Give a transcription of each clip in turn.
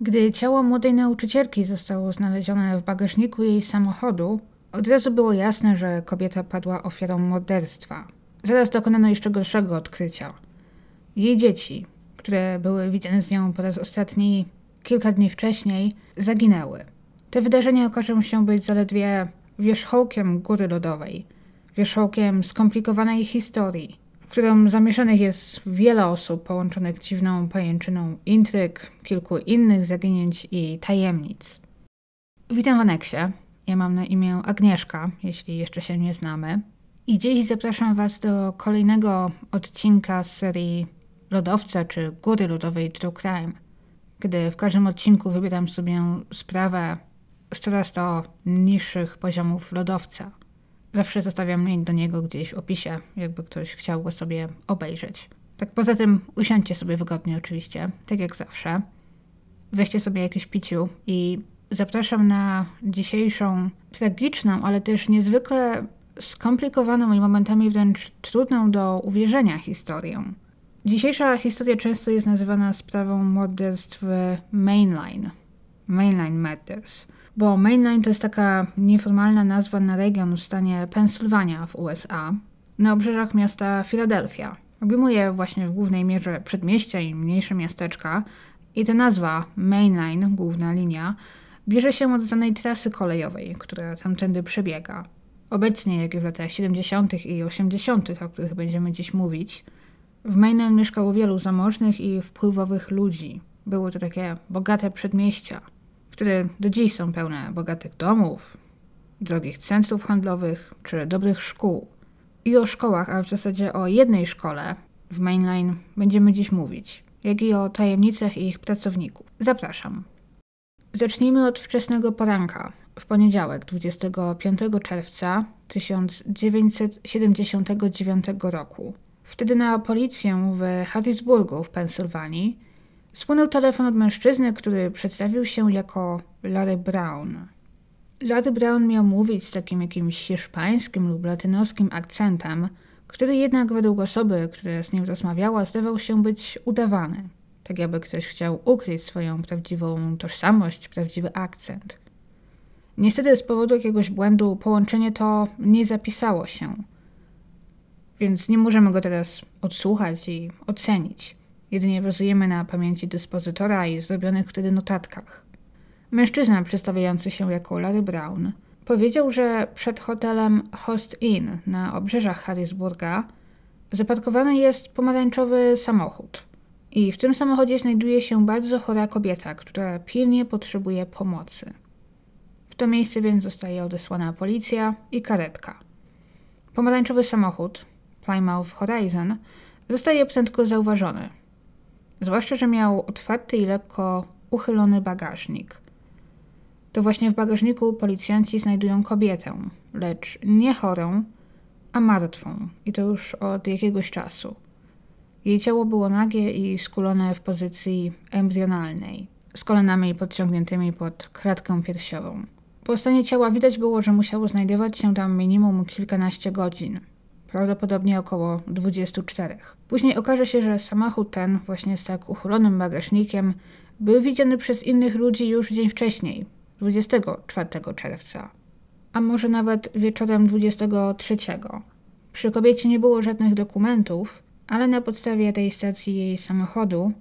Gdy ciało młodej nauczycielki zostało znalezione w bagażniku jej samochodu, od razu było jasne, że kobieta padła ofiarą morderstwa. Zaraz dokonano jeszcze gorszego odkrycia. Jej dzieci, które były widziane z nią po raz ostatni kilka dni wcześniej, zaginęły. Te wydarzenia okażą się być zaledwie wierzchołkiem góry lodowej, wierzchołkiem skomplikowanej historii, w którą zamieszanych jest wiele osób połączonych dziwną pajęczyną intryg, kilku innych zaginięć i tajemnic. Witam w aneksie. Ja mam na imię Agnieszka, jeśli jeszcze się nie znamy. I dziś zapraszam Was do kolejnego odcinka z serii Lodowca czy Góry Lodowej True Crime, gdy w każdym odcinku wybieram sobie sprawę z coraz to niższych poziomów lodowca. Zawsze zostawiam link do niego gdzieś w opisie, jakby ktoś chciał go sobie obejrzeć. Tak poza tym usiądźcie sobie wygodnie oczywiście, tak jak zawsze. Weźcie sobie jakieś piciu i zapraszam na dzisiejszą tragiczną, ale też niezwykle skomplikowaną i momentami wręcz trudną do uwierzenia historię. Dzisiejsza historia często jest nazywana sprawą morderstw mainline, mainline murders, bo mainline to jest taka nieformalna nazwa na region w stanie Pensylwania w USA, na obrzeżach miasta Filadelfia. Obejmuje właśnie w głównej mierze przedmieścia i mniejsze miasteczka i ta nazwa mainline, główna linia, bierze się od znanej trasy kolejowej, która tamtędy przebiega. Obecnie, jak i w latach 70. i 80., o których będziemy dziś mówić, w Mainland mieszkało wielu zamożnych i wpływowych ludzi. Były to takie bogate przedmieścia, które do dziś są pełne bogatych domów, drogich centrów handlowych czy dobrych szkół. I o szkołach, a w zasadzie o jednej szkole w Mainline będziemy dziś mówić, jak i o tajemnicach ich pracowników. Zapraszam. Zacznijmy od wczesnego poranka, w poniedziałek 25 czerwca 1979 roku. Wtedy na policję w Harrisburgu w Pensylwanii spłynął telefon od mężczyzny, który przedstawił się jako Larry Brown. Larry Brown miał mówić z takim jakimś hiszpańskim lub latynoskim akcentem, który jednak według osoby, która z nim rozmawiała, zdawał się być udawany. Tak jakby ktoś chciał ukryć swoją prawdziwą tożsamość, prawdziwy akcent. Niestety z powodu jakiegoś błędu połączenie to nie zapisało się, więc nie możemy go teraz odsłuchać i ocenić. Jedynie bazujemy na pamięci dyspozytora i zrobionych wtedy notatkach. Mężczyzna przedstawiający się jako Larry Brown powiedział, że przed hotelem Host Inn na obrzeżach Harrisburga zaparkowany jest pomarańczowy samochód. I w tym samochodzie znajduje się bardzo chora kobieta, która pilnie potrzebuje pomocy. W to miejsce więc zostaje odesłana policja i karetka. Pomarańczowy samochód, Plymouth Horizon, zostaje prędko zauważony. Zwłaszcza, że miał otwarty i lekko uchylony bagażnik. To właśnie w bagażniku policjanci znajdują kobietę, lecz nie chorą, a martwą, i to już od jakiegoś czasu. Jej ciało było nagie i skulone w pozycji embrionalnej, z kolanami podciągniętymi pod kratkę piersiową. Po stanie ciała widać było, że musiało znajdować się tam minimum kilkanaście godzin, prawdopodobnie około 24. Później okaże się, że samochód ten, właśnie z tak uchylonym bagażnikiem, był widziany przez innych ludzi już dzień wcześniej, 24 czerwca, a może nawet wieczorem 23. Przy kobiecie nie było żadnych dokumentów, ale na podstawie tej stacji jej samochodu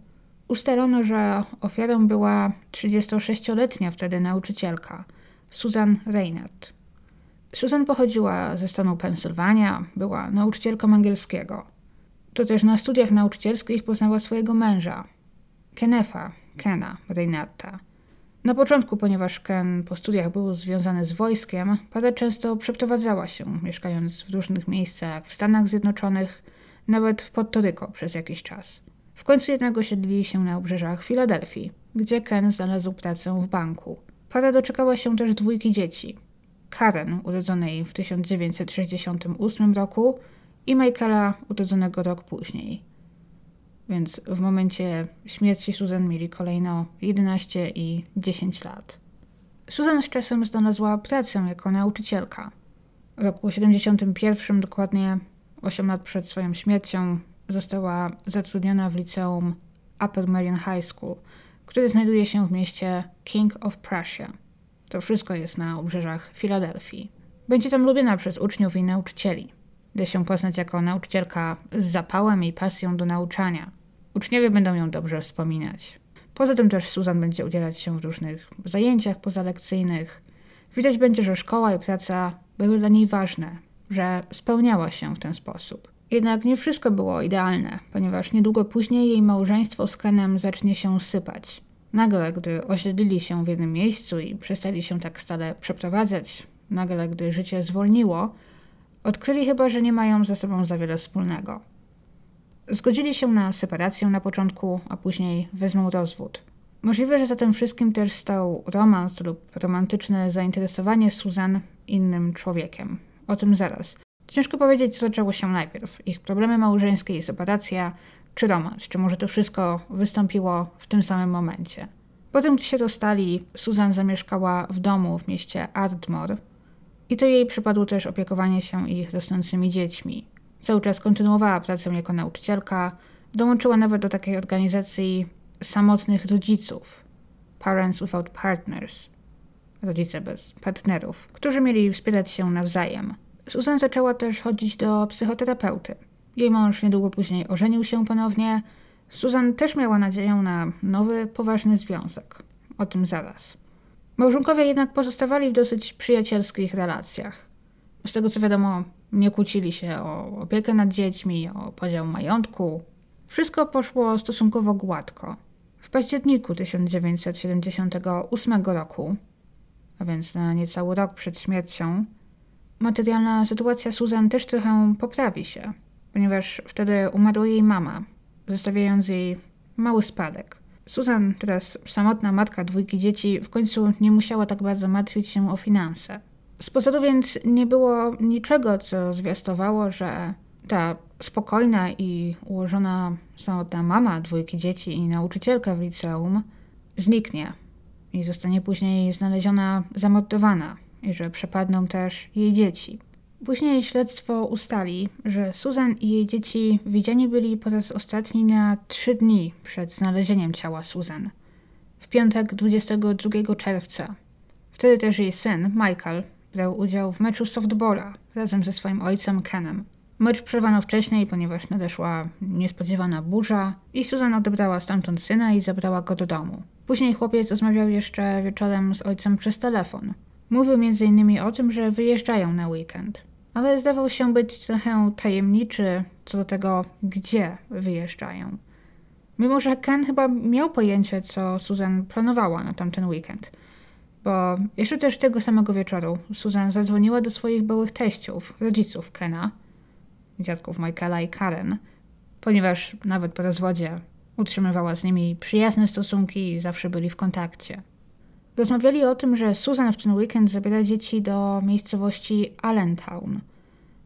ustalono, że ofiarą była 36-letnia wtedy nauczycielka Susan Reinhardt. Susan pochodziła ze stanu Pensylwania, była nauczycielką angielskiego. To też na studiach nauczycielskich poznała swojego męża, Kenefa, Kena Reinhardta. Na początku, ponieważ Ken po studiach był związany z wojskiem, para często przeprowadzała się, mieszkając w różnych miejscach w Stanach Zjednoczonych, nawet w Porto przez jakiś czas. W końcu jednak osiedlili się na obrzeżach Filadelfii, gdzie Ken znalazł pracę w banku. Para doczekała się też dwójki dzieci. Karen, urodzonej w 1968 roku i Michaela, urodzonego rok później. Więc w momencie śmierci Susan mieli kolejno 11 i 10 lat. Susan z czasem znalazła pracę jako nauczycielka. W roku 71, dokładnie 8 lat przed swoją śmiercią, została zatrudniona w liceum Upper Marion High School, który znajduje się w mieście King of Prussia. To wszystko jest na obrzeżach Filadelfii. Będzie tam lubiona przez uczniów i nauczycieli. Da się poznać jako nauczycielka z zapałem i pasją do nauczania. Uczniowie będą ją dobrze wspominać. Poza tym też Susan będzie udzielać się w różnych zajęciach pozalekcyjnych. Widać będzie, że szkoła i praca były dla niej ważne, że spełniała się w ten sposób. Jednak nie wszystko było idealne, ponieważ niedługo później jej małżeństwo z Kenem zacznie się sypać. Nagle, gdy osiedlili się w jednym miejscu i przestali się tak stale przeprowadzać, nagle, gdy życie zwolniło, odkryli chyba, że nie mają ze sobą za wiele wspólnego. Zgodzili się na separację na początku, a później wezmą rozwód. Możliwe, że za tym wszystkim też stał romans lub romantyczne zainteresowanie Susan innym człowiekiem. O tym zaraz. Ciężko powiedzieć, co zaczęło się najpierw. Ich problemy małżeńskie i separacja, czy romans, czy może to wszystko wystąpiło w tym samym momencie. Potem, gdy się rozstali, Susan zamieszkała w domu w mieście Ardmore i to jej przypadło też opiekowanie się ich rosnącymi dziećmi. Cały czas kontynuowała pracę jako nauczycielka, dołączyła nawet do takiej organizacji samotnych rodziców Parents Without Partners rodzice bez partnerów, którzy mieli wspierać się nawzajem. Susan zaczęła też chodzić do psychoterapeuty. Jej mąż niedługo później ożenił się ponownie. Susan też miała nadzieję na nowy, poważny związek. O tym zaraz. Małżonkowie jednak pozostawali w dosyć przyjacielskich relacjach. Z tego co wiadomo, nie kłócili się o opiekę nad dziećmi, o podział majątku. Wszystko poszło stosunkowo gładko. W październiku 1978 roku, a więc na niecały rok przed śmiercią, materialna sytuacja Susan też trochę poprawi się, ponieważ wtedy umarła jej mama, zostawiając jej mały spadek. Susan, teraz samotna matka dwójki dzieci, w końcu nie musiała tak bardzo martwić się o finanse. Z pozoru więc nie było niczego, co zwiastowało, że ta spokojna i ułożona samotna mama dwójki dzieci i nauczycielka w liceum zniknie i zostanie później znaleziona zamordowana i że przepadną też jej dzieci. Później śledztwo ustali, że Susan i jej dzieci widziani byli po raz ostatni na trzy dni przed znalezieniem ciała Susan. W piątek 22 czerwca. Wtedy też jej syn, Michael, brał udział w meczu softballa razem ze swoim ojcem Kenem. Mecz przerwano wcześniej, ponieważ nadeszła niespodziewana burza i Susan odebrała stamtąd syna i zabrała go do domu. Później chłopiec rozmawiał jeszcze wieczorem z ojcem przez telefon. Mówił m.in. o tym, że wyjeżdżają na weekend, ale zdawał się być trochę tajemniczy co do tego, gdzie wyjeżdżają. Mimo, że Ken chyba miał pojęcie, co Susan planowała na tamten weekend. Bo jeszcze też tego samego wieczoru Susan zadzwoniła do swoich byłych teściów, rodziców Kena, dziadków Michaela i Karen, ponieważ nawet po rozwodzie utrzymywała z nimi przyjazne stosunki i zawsze byli w kontakcie. Rozmawiali o tym, że Susan w ten weekend zabiera dzieci do miejscowości Allentown.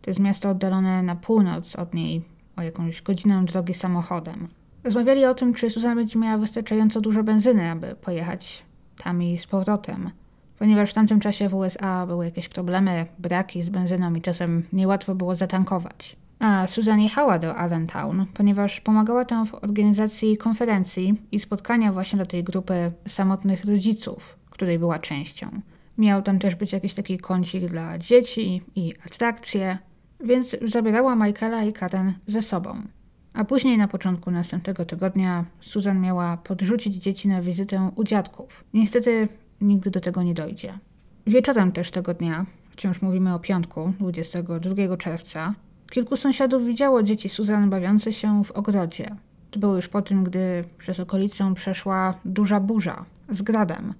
To jest miasto oddalone na północ od niej o jakąś godzinę drogi samochodem. Rozmawiali o tym, czy Susan będzie miała wystarczająco dużo benzyny, aby pojechać tam i z powrotem. Ponieważ w tamtym czasie w USA były jakieś problemy, braki z benzyną i czasem niełatwo było zatankować. A Susan jechała do Allentown, ponieważ pomagała tam w organizacji konferencji i spotkania właśnie dla tej grupy samotnych rodziców, której była częścią. Miał tam też być jakiś taki kącik dla dzieci i atrakcje, więc zabierała Michaela i Karen ze sobą. A później na początku następnego tygodnia Susan miała podrzucić dzieci na wizytę u dziadków. Niestety nigdy do tego nie dojdzie. Wieczorem też tego dnia, wciąż mówimy o piątku, 22 czerwca, kilku sąsiadów widziało dzieci Susan bawiące się w ogrodzie. To było już po tym, gdy przez okolicę przeszła duża burza z gradem.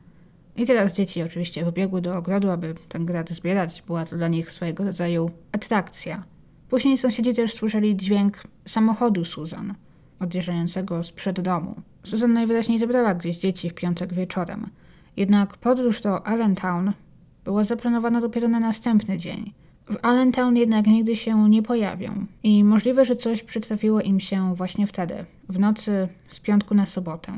I teraz dzieci oczywiście wybiegły do ogrodu, aby ten grad zbierać. Była to dla nich swojego rodzaju atrakcja. Później sąsiedzi też słyszeli dźwięk samochodu Susan, odjeżdżającego sprzed domu. Susan najwyraźniej zebrała gdzieś dzieci w piątek wieczorem. Jednak podróż do Allentown była zaplanowana dopiero na następny dzień. W Allentown jednak nigdy się nie pojawią i możliwe, że coś przytrafiło im się właśnie wtedy, w nocy z piątku na sobotę.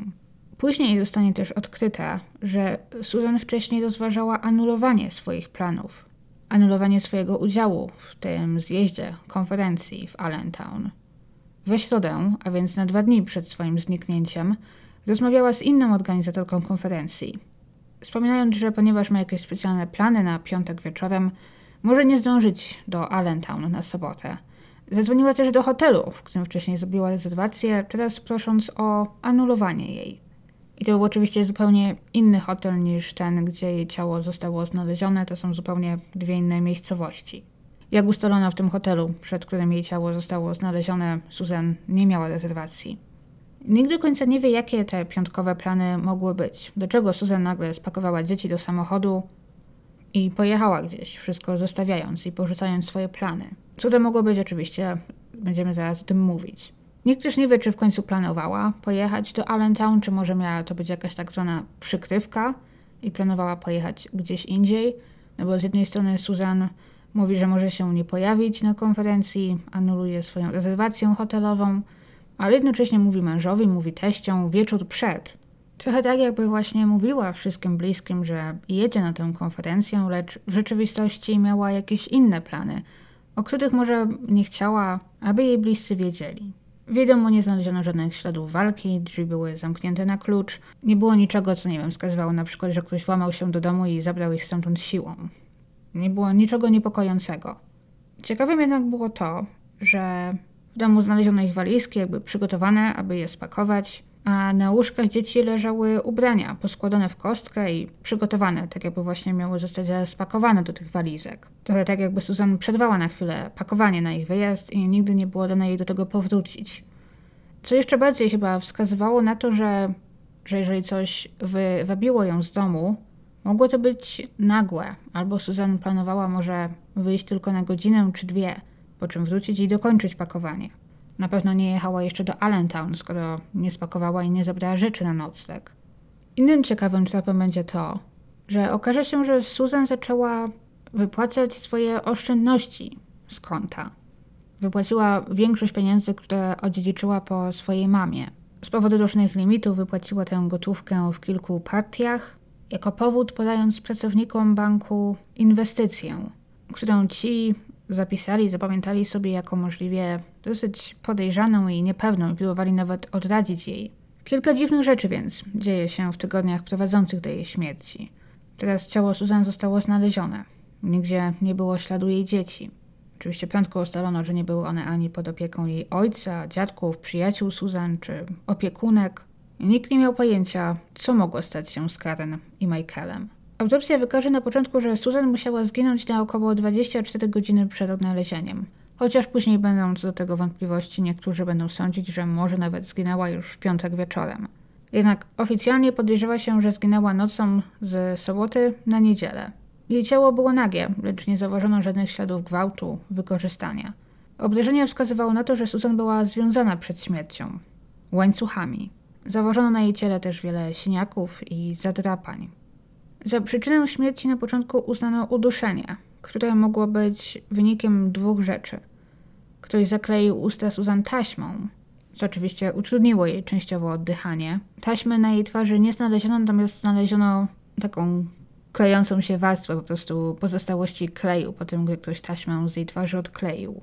Później zostanie też odkryte, że Susan wcześniej rozważała anulowanie swoich planów, anulowanie swojego udziału w tym zjeździe konferencji w Allentown. We środę, a więc na dwa dni przed swoim zniknięciem, rozmawiała z inną organizatorką konferencji. Wspominając, że ponieważ ma jakieś specjalne plany na piątek wieczorem, może nie zdążyć do Allentown na sobotę. Zadzwoniła też do hotelu, w którym wcześniej zrobiła rezerwację, teraz prosząc o anulowanie jej. I to był oczywiście zupełnie inny hotel niż ten, gdzie jej ciało zostało znalezione. To są zupełnie dwie inne miejscowości. Jak ustalono w tym hotelu, przed którym jej ciało zostało znalezione, Susan nie miała rezerwacji. Nikt do końca nie wie, jakie te piątkowe plany mogły być. Dlaczego Susan nagle spakowała dzieci do samochodu i pojechała gdzieś, wszystko zostawiając i porzucając swoje plany. Co to mogło być oczywiście, będziemy zaraz o tym mówić. Nikt też nie wie, czy w końcu planowała pojechać do Allentown, czy może miała to być jakaś tak zwana przykrywka i planowała pojechać gdzieś indziej. No bo z jednej strony Susan mówi, że może się nie pojawić na konferencji, anuluje swoją rezerwację hotelową, ale jednocześnie mówi mężowi, mówi teściom wieczór przed. Trochę tak, jakby właśnie mówiła wszystkim bliskim, że jedzie na tę konferencję, lecz w rzeczywistości miała jakieś inne plany, o których może nie chciała, aby jej bliscy wiedzieli. Wiadomo, nie znaleziono żadnych śladów walki, drzwi były zamknięte na klucz. Nie było niczego, co nie wiem, wskazywało na przykład, że ktoś włamał się do domu i zabrał ich stamtąd siłą. Nie było niczego niepokojącego. Ciekawym jednak było to, że w domu znaleziono ich walizki, jakby przygotowane, aby je spakować, a na łóżkach dzieci leżały ubrania poskładane w kostkę i przygotowane, tak jakby właśnie miały zostać spakowane do tych walizek. Trochę tak jakby Susan przerwała na chwilę pakowanie na ich wyjazd i nigdy nie było dane jej do tego powrócić. Co jeszcze bardziej chyba wskazywało na to, że, że jeżeli coś wywabiło ją z domu, mogło to być nagłe, albo Susan planowała może wyjść tylko na godzinę czy dwie, po czym wrócić i dokończyć pakowanie. Na pewno nie jechała jeszcze do Allentown, skoro nie spakowała i nie zabrała rzeczy na nocleg. Innym ciekawym tropem będzie to, że okaże się, że Susan zaczęła wypłacać swoje oszczędności z konta. Wypłaciła większość pieniędzy, które odziedziczyła po swojej mamie. Z powodu różnych limitów wypłaciła tę gotówkę w kilku partiach, jako powód podając pracownikom banku inwestycję, którą ci zapisali, zapamiętali sobie jako możliwie dosyć podejrzaną i niepewną i próbowali nawet odradzić jej. Kilka dziwnych rzeczy więc dzieje się w tygodniach prowadzących do jej śmierci. Teraz ciało Susan zostało znalezione. Nigdzie nie było śladu jej dzieci. Oczywiście prędko ustalono, że nie były one ani pod opieką jej ojca, dziadków, przyjaciół Susan czy opiekunek. Nikt nie miał pojęcia, co mogło stać się z Karen i Michaelem. Autopsja wykaże na początku, że Susan musiała zginąć na około 24 godziny przed odnalezieniem. Chociaż później będą co do tego wątpliwości, niektórzy będą sądzić, że może nawet zginęła już w piątek wieczorem. Jednak oficjalnie podejrzewa się, że zginęła nocą z soboty na niedzielę. Jej ciało było nagie, lecz nie zauważono żadnych śladów gwałtu, wykorzystania. Obrażenia wskazywało na to, że Susan była związana przed śmiercią łańcuchami. Zauważono na jej ciele też wiele siniaków i zadrapań. Za przyczynę śmierci na początku uznano uduszenie, które mogło być wynikiem dwóch rzeczy. Ktoś zakleił usta Susan taśmą, co oczywiście utrudniło jej częściowo oddychanie. Taśmy na jej twarzy nie znaleziono, natomiast znaleziono taką klejącą się warstwę, po prostu pozostałości kleju, po tym gdy ktoś taśmę z jej twarzy odkleił.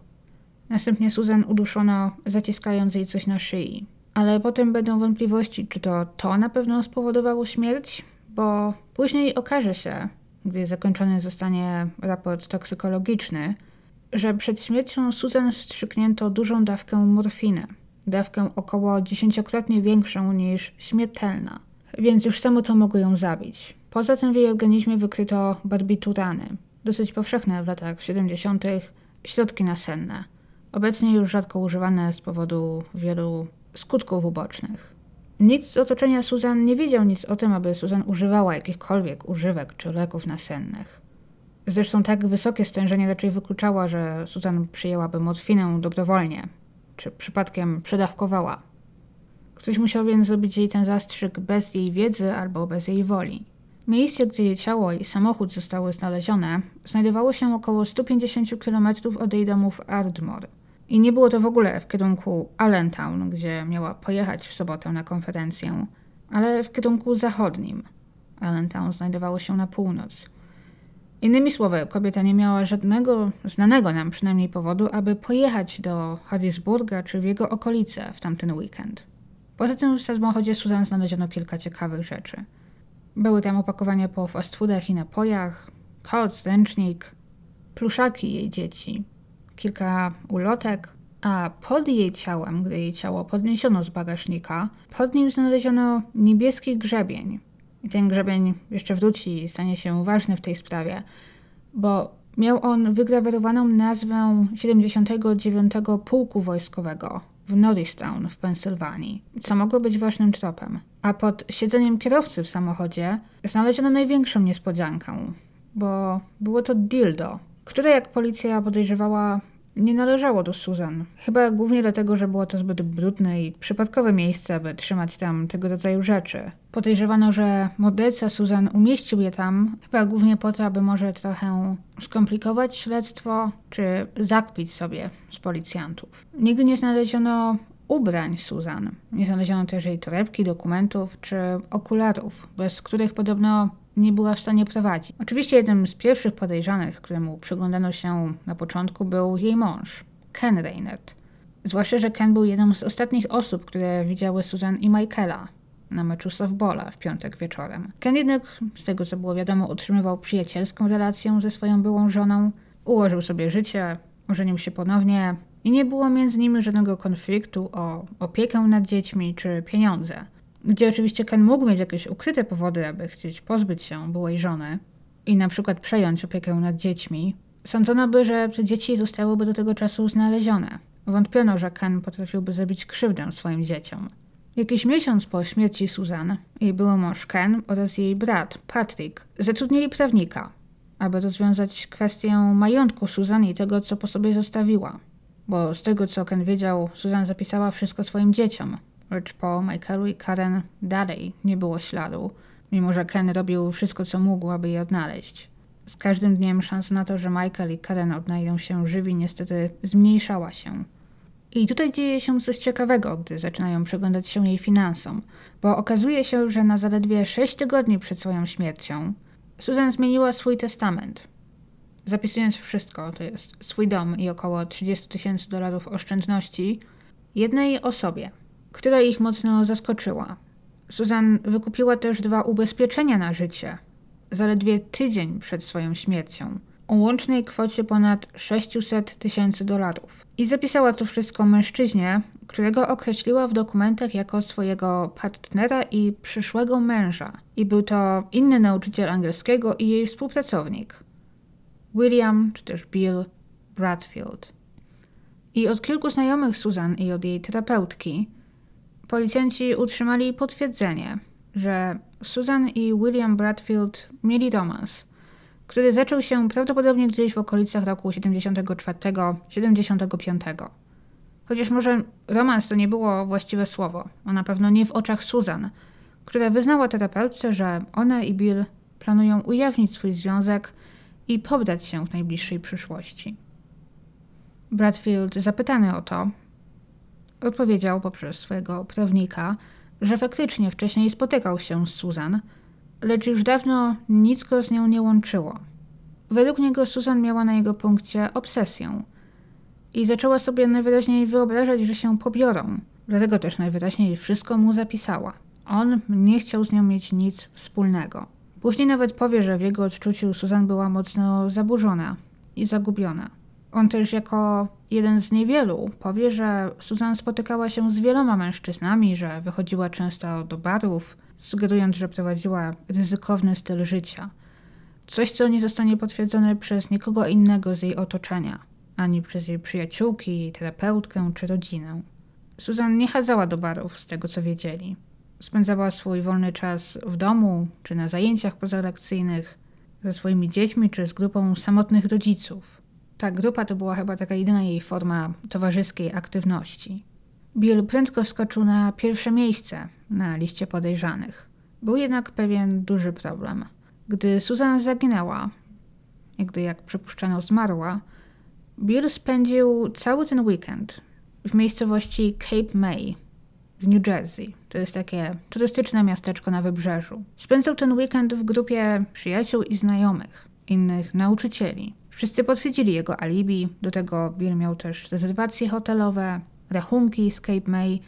Następnie Susan uduszono, zaciskając jej coś na szyi. Ale potem będą wątpliwości, czy to to na pewno spowodowało śmierć, bo później okaże się, gdy zakończony zostanie raport toksykologiczny, że przed śmiercią Susan wstrzyknięto dużą dawkę morfiny, dawkę około dziesięciokrotnie większą niż śmiertelna, więc już samo to mogło ją zabić. Poza tym w jej organizmie wykryto barbiturany, dosyć powszechne w latach 70., środki nasenne, obecnie już rzadko używane z powodu wielu skutków ubocznych. Nikt z otoczenia Susan nie wiedział nic o tym, aby Susan używała jakichkolwiek używek czy leków nasennych. Zresztą tak wysokie stężenie raczej wykluczała, że Susan przyjęłaby morfinę dobrowolnie, czy przypadkiem przedawkowała. Ktoś musiał więc zrobić jej ten zastrzyk bez jej wiedzy albo bez jej woli. Miejsce, gdzie jej ciało i samochód zostały znalezione, znajdowało się około 150 km od jej domu w Ardmore. I nie było to w ogóle w kierunku Allentown, gdzie miała pojechać w sobotę na konferencję, ale w kierunku zachodnim. Allentown znajdowało się na północ. Innymi słowy, kobieta nie miała żadnego znanego nam przynajmniej powodu, aby pojechać do Harrisburga czy w jego okolice w tamten weekend. Poza tym w samochodzie Susan znaleziono kilka ciekawych rzeczy. Były tam opakowania po fast foodach i napojach, koc, ręcznik, pluszaki jej dzieci, kilka ulotek, a pod jej ciałem, gdy jej ciało podniesiono z bagażnika, pod nim znaleziono niebieski grzebień. I ten grzebień jeszcze wróci i stanie się ważny w tej sprawie, bo miał on wygrawerowaną nazwę 79 Pułku Wojskowego w Norristown w Pensylwanii, co mogło być ważnym tropem. A pod siedzeniem kierowcy w samochodzie znaleziono największą niespodziankę, bo było to dildo, które jak policja podejrzewała nie należało do Susan. Chyba głównie dlatego, że było to zbyt brudne i przypadkowe miejsce, aby trzymać tam tego rodzaju rzeczy. Podejrzewano, że morderca Susan umieścił je tam, chyba głównie po to, aby może trochę skomplikować śledztwo, czy zakpić sobie z policjantów. Nigdy nie znaleziono ubrań Susan. Nie znaleziono też jej torebki, dokumentów czy okularów, bez których podobno nie była w stanie prowadzić. Oczywiście jednym z pierwszych podejrzanych, któremu przyglądano się na początku, był jej mąż, Ken Reinert. Zwłaszcza, że Ken był jedną z ostatnich osób, które widziały Susan i Michaela na meczu softballa w piątek wieczorem. Ken jednak, z tego co było wiadomo, utrzymywał przyjacielską relację ze swoją byłą żoną, ułożył sobie życie, ożenił się ponownie i nie było między nimi żadnego konfliktu o opiekę nad dziećmi czy pieniądze gdzie oczywiście Ken mógł mieć jakieś ukryte powody, aby chcieć pozbyć się byłej żony i na przykład przejąć opiekę nad dziećmi, sądzono by, że te dzieci zostałyby do tego czasu znalezione. Wątpiono, że Ken potrafiłby zrobić krzywdę swoim dzieciom. Jakiś miesiąc po śmierci Susan, jej były mąż Ken oraz jej brat, Patrick, zatrudnili prawnika, aby rozwiązać kwestię majątku Susan i tego, co po sobie zostawiła. Bo z tego, co Ken wiedział, Susan zapisała wszystko swoim dzieciom, lecz po Michaelu i Karen dalej nie było śladu, mimo że Ken robił wszystko, co mógł, aby je odnaleźć. Z każdym dniem szansa na to, że Michael i Karen odnajdą się żywi, niestety zmniejszała się. I tutaj dzieje się coś ciekawego, gdy zaczynają przyglądać się jej finansom, bo okazuje się, że na zaledwie 6 tygodni przed swoją śmiercią Susan zmieniła swój testament. Zapisując wszystko, to jest swój dom i około 30 tysięcy dolarów oszczędności, jednej osobie – która ich mocno zaskoczyła. Susan wykupiła też dwa ubezpieczenia na życie, zaledwie tydzień przed swoją śmiercią, o łącznej kwocie ponad 600 tysięcy dolarów. I zapisała to wszystko mężczyźnie, którego określiła w dokumentach jako swojego partnera i przyszłego męża. I był to inny nauczyciel angielskiego i jej współpracownik. William, czy też Bill Bradfield. I od kilku znajomych Susan i od jej terapeutki Policjanci utrzymali potwierdzenie, że Susan i William Bradfield mieli romans, który zaczął się prawdopodobnie gdzieś w okolicach roku 74-75. Chociaż może romans to nie było właściwe słowo, a na pewno nie w oczach Susan, która wyznała terapeutce, że ona i Bill planują ujawnić swój związek i pobrać się w najbliższej przyszłości. Bradfield, zapytany o to, odpowiedział poprzez swojego prawnika, że faktycznie wcześniej spotykał się z Susan, lecz już dawno nic go z nią nie łączyło. Według niego Susan miała na jego punkcie obsesję i zaczęła sobie najwyraźniej wyobrażać, że się pobiorą. Dlatego też najwyraźniej wszystko mu zapisała. On nie chciał z nią mieć nic wspólnego. Później nawet powie, że w jego odczuciu Susan była mocno zaburzona i zagubiona. On też jako jeden z niewielu powie, że Susan spotykała się z wieloma mężczyznami, że wychodziła często do barów, sugerując, że prowadziła ryzykowny styl życia. Coś, co nie zostanie potwierdzone przez nikogo innego z jej otoczenia, ani przez jej przyjaciółki, terapeutkę czy rodzinę. Susan nie chadzała do barów, z tego co wiedzieli. Spędzała swój wolny czas w domu czy na zajęciach pozalekcyjnych ze swoimi dziećmi czy z grupą samotnych rodziców. Ta grupa to była chyba taka jedyna jej forma towarzyskiej aktywności. Bill prędko skoczył na pierwsze miejsce na liście podejrzanych. Był jednak pewien duży problem. Gdy Susan zaginęła, gdy, jak przypuszczano, zmarła, Bill spędził cały ten weekend w miejscowości Cape May w New Jersey. To jest takie turystyczne miasteczko na wybrzeżu. Spędzał ten weekend w grupie przyjaciół i znajomych, innych nauczycieli. Wszyscy potwierdzili jego alibi, do tego Bill miał też rezerwacje hotelowe, rachunki z Cape May,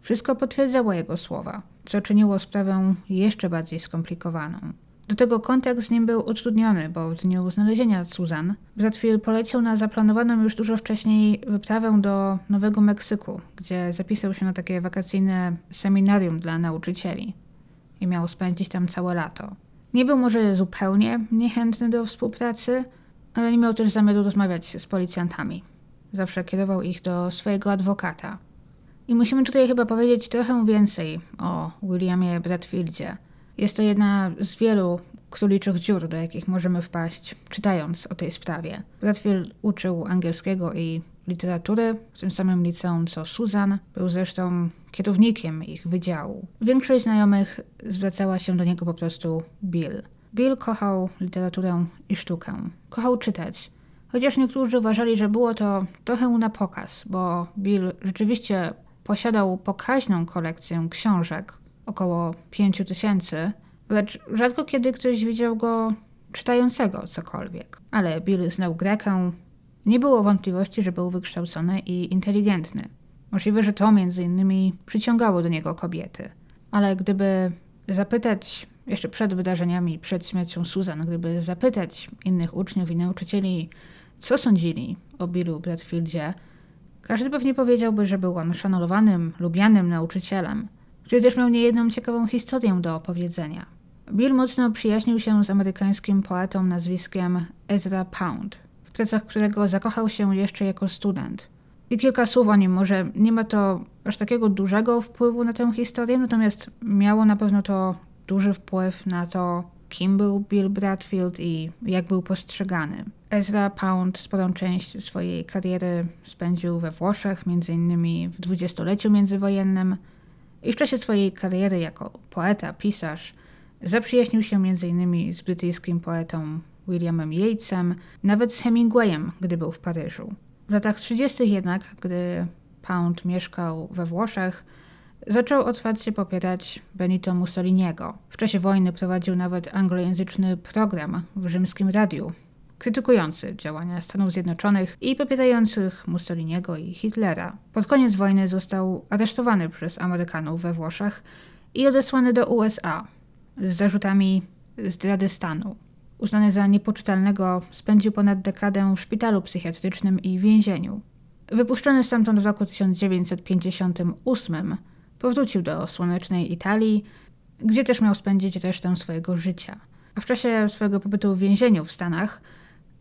Wszystko potwierdzało jego słowa, co czyniło sprawę jeszcze bardziej skomplikowaną. Do tego kontakt z nim był utrudniony, bo w dniu znalezienia Susan, Bradfield poleciał na zaplanowaną już dużo wcześniej wyprawę do Nowego Meksyku, gdzie zapisał się na takie wakacyjne seminarium dla nauczycieli i miał spędzić tam całe lato. Nie był może zupełnie niechętny do współpracy, ale nie miał też zamiaru rozmawiać z policjantami. Zawsze kierował ich do swojego adwokata. I musimy tutaj chyba powiedzieć trochę więcej o Williamie Bradfieldzie. Jest to jedna z wielu króliczych dziur, do jakich możemy wpaść, czytając o tej sprawie. Bradfield uczył angielskiego i literatury w tym samym liceum co Susan. Był zresztą kierownikiem ich wydziału. Większość znajomych zwracała się do niego po prostu Bill. Bill kochał literaturę i sztukę. Kochał czytać. Chociaż niektórzy uważali, że było to trochę na pokaz, bo Bill rzeczywiście posiadał pokaźną kolekcję książek, około pięciu tysięcy, lecz rzadko kiedy ktoś widział go czytającego cokolwiek. Ale Bill znał Grekę. Nie było wątpliwości, że był wykształcony i inteligentny. Możliwe, że to między innymi przyciągało do niego kobiety. Ale gdyby zapytać jeszcze przed wydarzeniami, przed śmiercią Susan, gdyby zapytać innych uczniów i nauczycieli, co sądzili o Billu Bradfieldzie, każdy pewnie powiedziałby, że był on szanowanym, lubianym nauczycielem, który też miał niejedną ciekawą historię do opowiedzenia. Bill mocno przyjaźnił się z amerykańskim poetą nazwiskiem Ezra Pound, w pracach którego zakochał się jeszcze jako student. I kilka słów o nim. Może nie ma to aż takiego dużego wpływu na tę historię, natomiast miało na pewno to duży wpływ na to, kim był Bill Bradfield i jak był postrzegany. Ezra Pound sporą część swojej kariery spędził we Włoszech, innymi w dwudziestoleciu międzywojennym i w czasie swojej kariery jako poeta, pisarz zaprzyjaźnił się innymi z brytyjskim poetą Williamem Yatesem, nawet z Hemingwayem, gdy był w Paryżu. W latach 30. jednak, gdy Pound mieszkał we Włoszech, Zaczął otwarcie popierać Benito Mussoliniego. W czasie wojny prowadził nawet anglojęzyczny program w rzymskim radiu, krytykujący działania Stanów Zjednoczonych i popierających Mussoliniego i Hitlera. Pod koniec wojny został aresztowany przez Amerykanów we Włoszech i odesłany do USA z zarzutami zdrady stanu. Uznany za niepoczytalnego, spędził ponad dekadę w szpitalu psychiatrycznym i więzieniu. Wypuszczony stamtąd w roku 1958 Powrócił do słonecznej Italii, gdzie też miał spędzić resztę swojego życia. A w czasie swojego pobytu w więzieniu w Stanach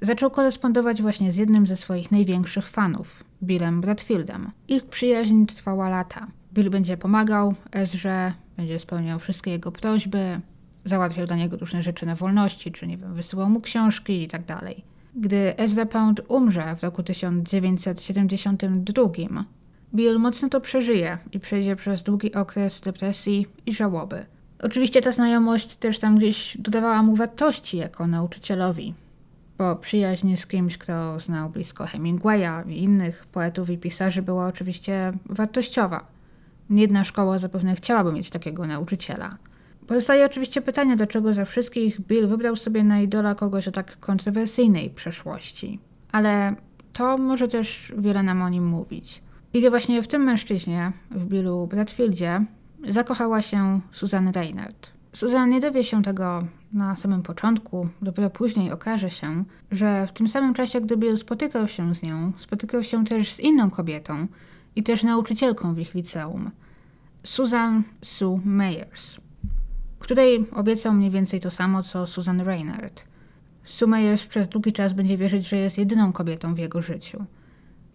zaczął korespondować właśnie z jednym ze swoich największych fanów, Billem Bradfieldem. Ich przyjaźń trwała lata. Bill będzie pomagał Ezrze, będzie spełniał wszystkie jego prośby, załatwiał dla niego różne rzeczy na wolności, czy nie wiem, wysyłał mu książki i tak dalej. Gdy Ezra Pound umrze w roku 1972, Bill mocno to przeżyje i przejdzie przez długi okres depresji i żałoby. Oczywiście ta znajomość też tam gdzieś dodawała mu wartości jako nauczycielowi, bo przyjaźń z kimś, kto znał blisko Hemingwaya i innych poetów i pisarzy była oczywiście wartościowa. Jedna szkoła zapewne chciałaby mieć takiego nauczyciela. Pozostaje oczywiście pytanie, dlaczego za wszystkich Bill wybrał sobie na idola kogoś o tak kontrowersyjnej przeszłości. Ale to może też wiele nam o nim mówić. I to właśnie w tym mężczyźnie, w Billu Bradfieldzie, zakochała się Susan Reynard. Susan nie dowie się tego na samym początku, dopiero później okaże się, że w tym samym czasie, gdy Bill spotykał się z nią, spotykał się też z inną kobietą i też nauczycielką w ich liceum, Susan Sue Meyers, której obiecał mniej więcej to samo co Susan Reynard. Sue Meyers przez długi czas będzie wierzyć, że jest jedyną kobietą w jego życiu.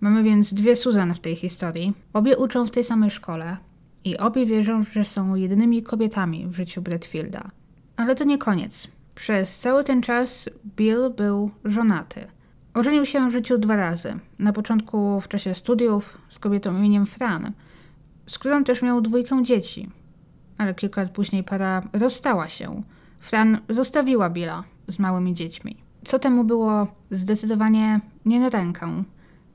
Mamy więc dwie Susan w tej historii. Obie uczą w tej samej szkole i obie wierzą, że są jedynymi kobietami w życiu Bradfielda. Ale to nie koniec. Przez cały ten czas Bill był żonaty. Ożenił się w życiu dwa razy. Na początku w czasie studiów z kobietą imieniem Fran, z którą też miał dwójkę dzieci. Ale kilka lat później para rozstała się. Fran zostawiła Billa z małymi dziećmi. Co temu było zdecydowanie nie na rękę.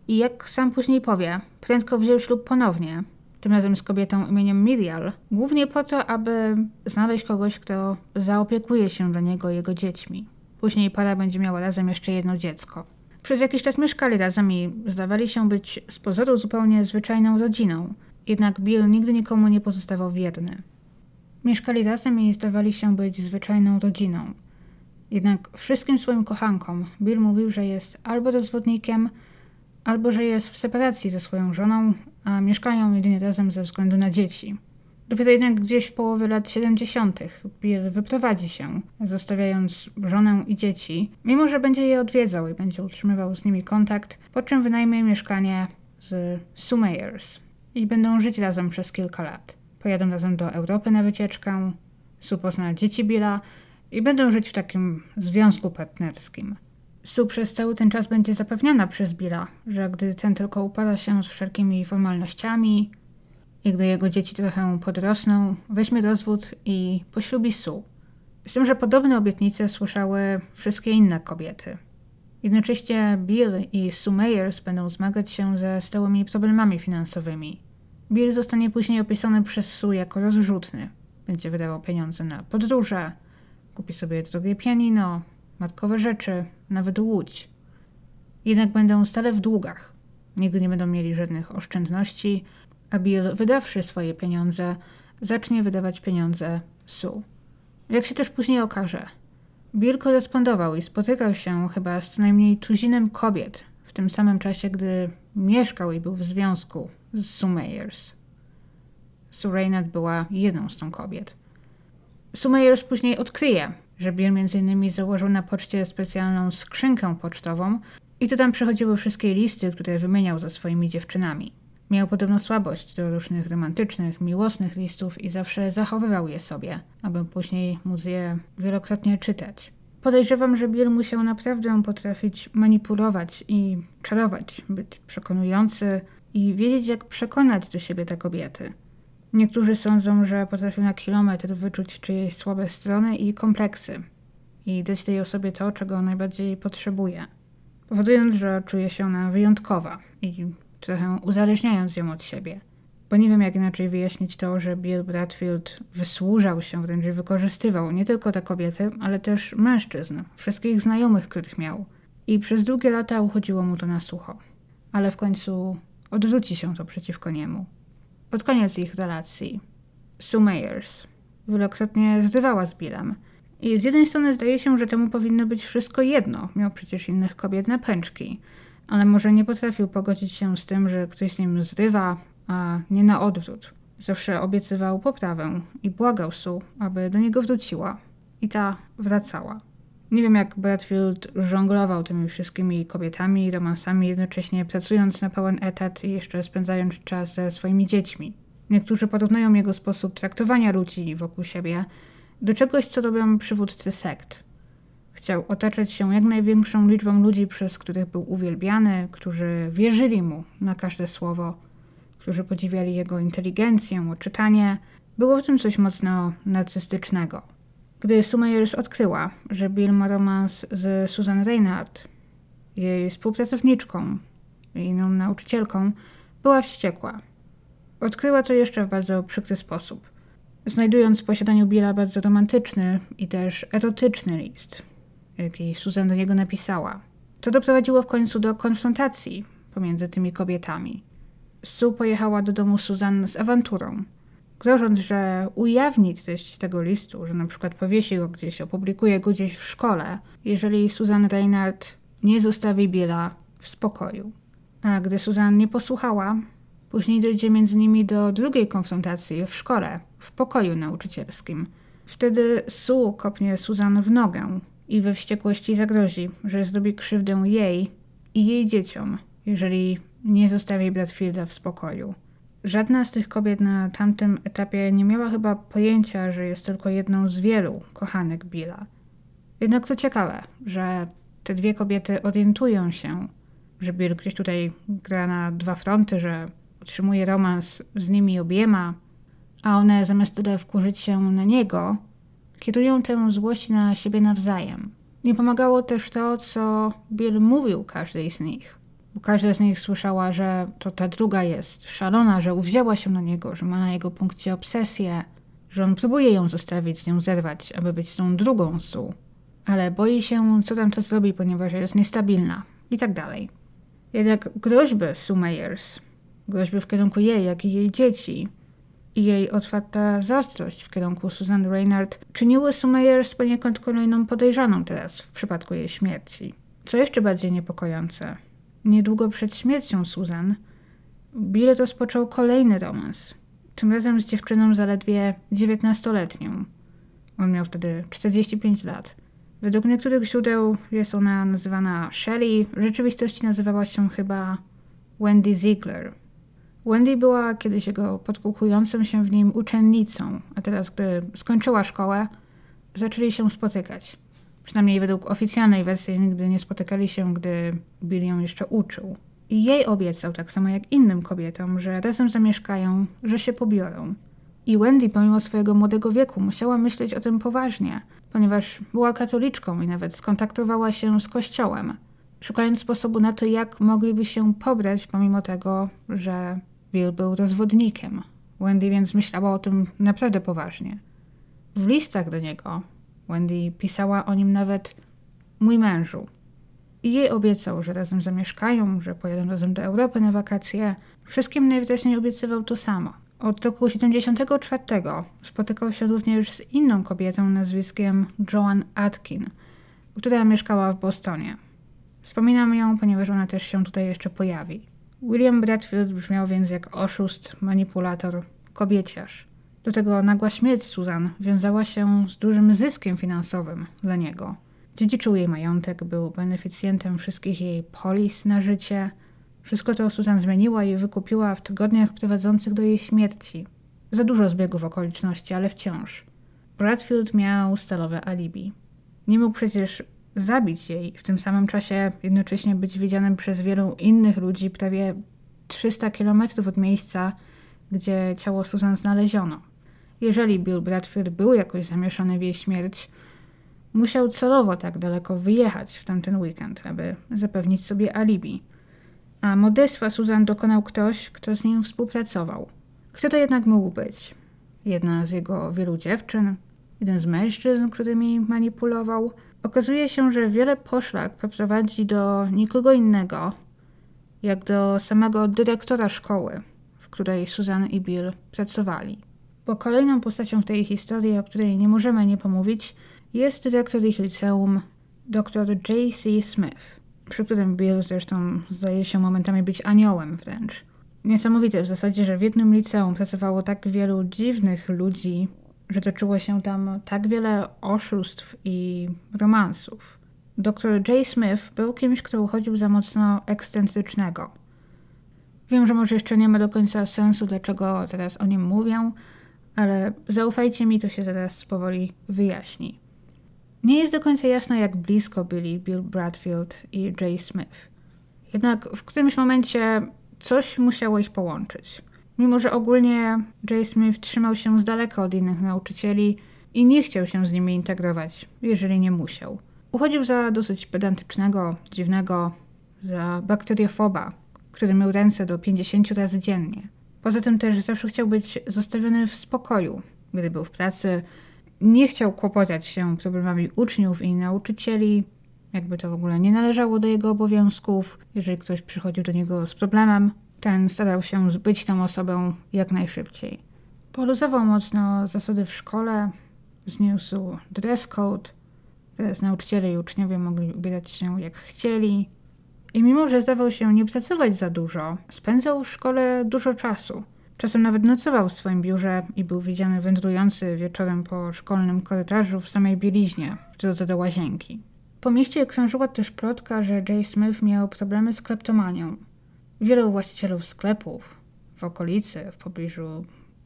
I jak sam później powie, prędko wziął ślub ponownie, tym razem z kobietą imieniem Mirial, głównie po to, aby znaleźć kogoś, kto zaopiekuje się dla niego i jego dziećmi. Później para będzie miała razem jeszcze jedno dziecko. Przez jakiś czas mieszkali razem i zdawali się być z pozoru zupełnie zwyczajną rodziną. Jednak Bill nigdy nikomu nie pozostawał wierny. Mieszkali razem i zdawali się być zwyczajną rodziną. Jednak wszystkim swoim kochankom Bill mówił, że jest albo rozwodnikiem, albo że jest w separacji ze swoją żoną, a mieszkają jedynie razem ze względu na dzieci. Dopiero jednak gdzieś w połowie lat 70. Bill wyprowadzi się, zostawiając żonę i dzieci, mimo że będzie je odwiedzał i będzie utrzymywał z nimi kontakt, po czym wynajmie mieszkanie z Sumeyers i będą żyć razem przez kilka lat. Pojadą razem do Europy na wycieczkę, Sue pozna dzieci Billa i będą żyć w takim związku partnerskim. Sue przez cały ten czas będzie zapewniana przez Billa, że gdy ten tylko upada się z wszelkimi formalnościami i gdy jego dzieci trochę podrosną, weźmie rozwód i poślubi Sue. Z tym, że podobne obietnice słyszały wszystkie inne kobiety. Jednocześnie Bill i Sue Meyers będą zmagać się ze stałymi problemami finansowymi. Bill zostanie później opisany przez Sue jako rozrzutny. Będzie wydawał pieniądze na podróże, kupi sobie drogie pianino, matkowe rzeczy, nawet łódź. Jednak będą stale w długach. Nigdy nie będą mieli żadnych oszczędności, a Bill, wydawszy swoje pieniądze, zacznie wydawać pieniądze Sue. Jak się też później okaże, Bill korespondował i spotykał się chyba z co najmniej tuzinem kobiet w tym samym czasie, gdy mieszkał i był w związku z Sue Meyers. Sue Reynard była jedną z tą kobiet. Sue Meyers później odkryje, że Bill m.in. założył na poczcie specjalną skrzynkę pocztową i to tam przychodziły wszystkie listy, które wymieniał ze swoimi dziewczynami. Miał podobno słabość do różnych romantycznych, miłosnych listów i zawsze zachowywał je sobie, aby później móc je wielokrotnie czytać. Podejrzewam, że Bill musiał naprawdę potrafić manipulować i czarować, być przekonujący i wiedzieć, jak przekonać do siebie te kobiety. Niektórzy sądzą, że potrafił na kilometr wyczuć czyjeś słabe strony i kompleksy i dać tej osobie to, czego najbardziej potrzebuje, powodując, że czuje się ona wyjątkowa i trochę uzależniając ją od siebie. Bo nie wiem, jak inaczej wyjaśnić to, że Bill Bradfield wysłużał się, wręcz wykorzystywał nie tylko te kobiety, ale też mężczyzn, wszystkich znajomych, których miał. I przez długie lata uchodziło mu to na sucho. Ale w końcu odwróci się to przeciwko niemu. Pod koniec ich relacji, Sue Meyers wielokrotnie zrywała z Billem. I z jednej strony zdaje się, że temu powinno być wszystko jedno. Miał przecież innych kobiet na pęczki ale może nie potrafił pogodzić się z tym, że ktoś z nim zrywa, a nie na odwrót. Zawsze obiecywał poprawę i błagał Sue, aby do niego wróciła. I ta wracała. Nie wiem, jak Bradfield żonglował tymi wszystkimi kobietami i romansami, jednocześnie pracując na pełen etat i jeszcze spędzając czas ze swoimi dziećmi. Niektórzy porównują jego sposób traktowania ludzi wokół siebie do czegoś, co robią przywódcy sekt. Chciał otaczać się jak największą liczbą ludzi, przez których był uwielbiany, którzy wierzyli mu na każde słowo, którzy podziwiali jego inteligencję, odczytanie. Było w tym coś mocno narcystycznego. Gdy Sumeyers odkryła, że Bill ma romans z Susan Reinhardt, jej współpracowniczką i inną nauczycielką, była wściekła. Odkryła to jeszcze w bardzo przykry sposób, znajdując w posiadaniu Billa bardzo romantyczny i też erotyczny list, jaki Susan do niego napisała. To doprowadziło w końcu do konfrontacji pomiędzy tymi kobietami. Sue pojechała do domu Susan z awanturą, grożąc, że ujawni treść tego listu, że na przykład powiesi go gdzieś, opublikuje go gdzieś w szkole, jeżeli Susan Reinhardt nie zostawi Billa w spokoju. A gdy Susan nie posłuchała, później dojdzie między nimi do drugiej konfrontacji w szkole, w pokoju nauczycielskim. Wtedy Sue kopnie Susan w nogę, i we wściekłości zagrozi, że zrobi krzywdę jej i jej dzieciom, jeżeli nie zostawi Bradfielda w spokoju. Żadna z tych kobiet na tamtym etapie nie miała chyba pojęcia, że jest tylko jedną z wielu kochanek Billa. Jednak to ciekawe, że te dwie kobiety orientują się, że Bill gdzieś tutaj gra na dwa fronty, że utrzymuje romans z nimi obiema, a one zamiast tyle wkurzyć się na niego, kierują tę złość na siebie nawzajem. Nie pomagało też to, co Bill mówił każdej z nich. Bo każda z nich słyszała, że to ta druga jest szalona, że uwzięła się na niego, że ma na jego punkcie obsesję, że on próbuje ją zostawić, z nią zerwać, aby być tą drugą Sue. Ale boi się, co tam to zrobi, ponieważ jest niestabilna i tak dalej. Jednak groźby Sue Meyers, groźby w kierunku jej, jak i jej dzieci i jej otwarta zazdrość w kierunku Susan Reynard czyniły Sumeyers poniekąd kolejną podejrzaną teraz w przypadku jej śmierci. Co jeszcze bardziej niepokojące, niedługo przed śmiercią Susan, Bill rozpoczął kolejny romans, tym razem z dziewczyną zaledwie 19-letnią. On miał wtedy 45 lat. Według niektórych źródeł jest ona nazywana Shelley, w rzeczywistości nazywała się chyba Wendy Ziegler. Wendy była kiedyś jego podkukującą się w nim uczennicą, a teraz, gdy skończyła szkołę, zaczęli się spotykać. Przynajmniej według oficjalnej wersji nigdy nie spotykali się, gdy Bill ją jeszcze uczył. I jej obiecał, tak samo jak innym kobietom, że razem zamieszkają, że się pobiorą. I Wendy, pomimo swojego młodego wieku, musiała myśleć o tym poważnie, ponieważ była katoliczką i nawet skontaktowała się z kościołem, szukając sposobu na to, jak mogliby się pobrać, pomimo tego, że Bill był rozwodnikiem. Wendy więc myślała o tym naprawdę poważnie. W listach do niego Wendy pisała o nim nawet mój mężu. I jej obiecał, że razem zamieszkają, że pojadą razem do Europy na wakacje. Wszystkim najwyraźniej obiecywał to samo. Od roku 74 spotykał się również z inną kobietą nazwiskiem Joan Atkin, która mieszkała w Bostonie. Wspominam ją, ponieważ ona też się tutaj jeszcze pojawi. William Bradfield brzmiał więc jak oszust, manipulator, kobieciarz. Do tego nagła śmierć Susan wiązała się z dużym zyskiem finansowym dla niego. Dziedziczył jej majątek, był beneficjentem wszystkich jej polis na życie. Wszystko to Susan zmieniła i wykupiła w tygodniach prowadzących do jej śmierci. Za dużo zbiegów okoliczności, ale wciąż. Bradfield miał stalowe alibi. Nie mógł przecież zabić jej, w tym samym czasie jednocześnie być widzianym przez wielu innych ludzi prawie 300 kilometrów od miejsca, gdzie ciało Susan znaleziono. Jeżeli Bill Bradford był jakoś zamieszany w jej śmierć, musiał celowo tak daleko wyjechać w tamten weekend, aby zapewnić sobie alibi. A modestwa Susan dokonał ktoś, kto z nim współpracował. Kto to jednak mógł być? Jedna z jego wielu dziewczyn? Jeden z mężczyzn, którymi manipulował? Okazuje się, że wiele poszlak poprowadzi do nikogo innego, jak do samego dyrektora szkoły, w której Susan i Bill pracowali. Bo kolejną postacią w tej historii, o której nie możemy nie pomówić, jest dyrektor ich liceum, dr J.C. Smith, przy którym Bill zresztą zdaje się momentami być aniołem wręcz. Niesamowite w zasadzie, że w jednym liceum pracowało tak wielu dziwnych ludzi, że toczyło się tam tak wiele oszustw i romansów. Dr J. Smith był kimś, kto uchodził za mocno ekscentrycznego. Wiem, że może jeszcze nie ma do końca sensu, dlaczego teraz o nim mówię, ale zaufajcie mi, to się zaraz powoli wyjaśni. Nie jest do końca jasne, jak blisko byli Bill Bradfield i Jay Smith. Jednak w którymś momencie coś musiało ich połączyć. Mimo, że ogólnie Jay Smith trzymał się z daleka od innych nauczycieli i nie chciał się z nimi integrować, jeżeli nie musiał. Uchodził za dosyć pedantycznego, dziwnego, za bakteriofoba, który mył ręce do 50 razy dziennie. Poza tym też zawsze chciał być zostawiony w spokoju, gdy był w pracy. Nie chciał kłopotać się problemami uczniów i nauczycieli, jakby to w ogóle nie należało do jego obowiązków. Jeżeli ktoś przychodził do niego z problemem, ten starał się zbyć tą osobę jak najszybciej. Poluzował mocno zasady w szkole, zniósł dress code. Teraz nauczyciele i uczniowie mogli ubierać się jak chcieli. I mimo, że zdawał się nie pracować za dużo, spędzał w szkole dużo czasu. Czasem nawet nocował w swoim biurze i był widziany wędrujący wieczorem po szkolnym korytarzu w samej bieliźnie, w drodze do łazienki. Po mieście krążyła też plotka, że Jay Smith miał problemy z kleptomanią. Wielu właścicielów sklepów w okolicy, w pobliżu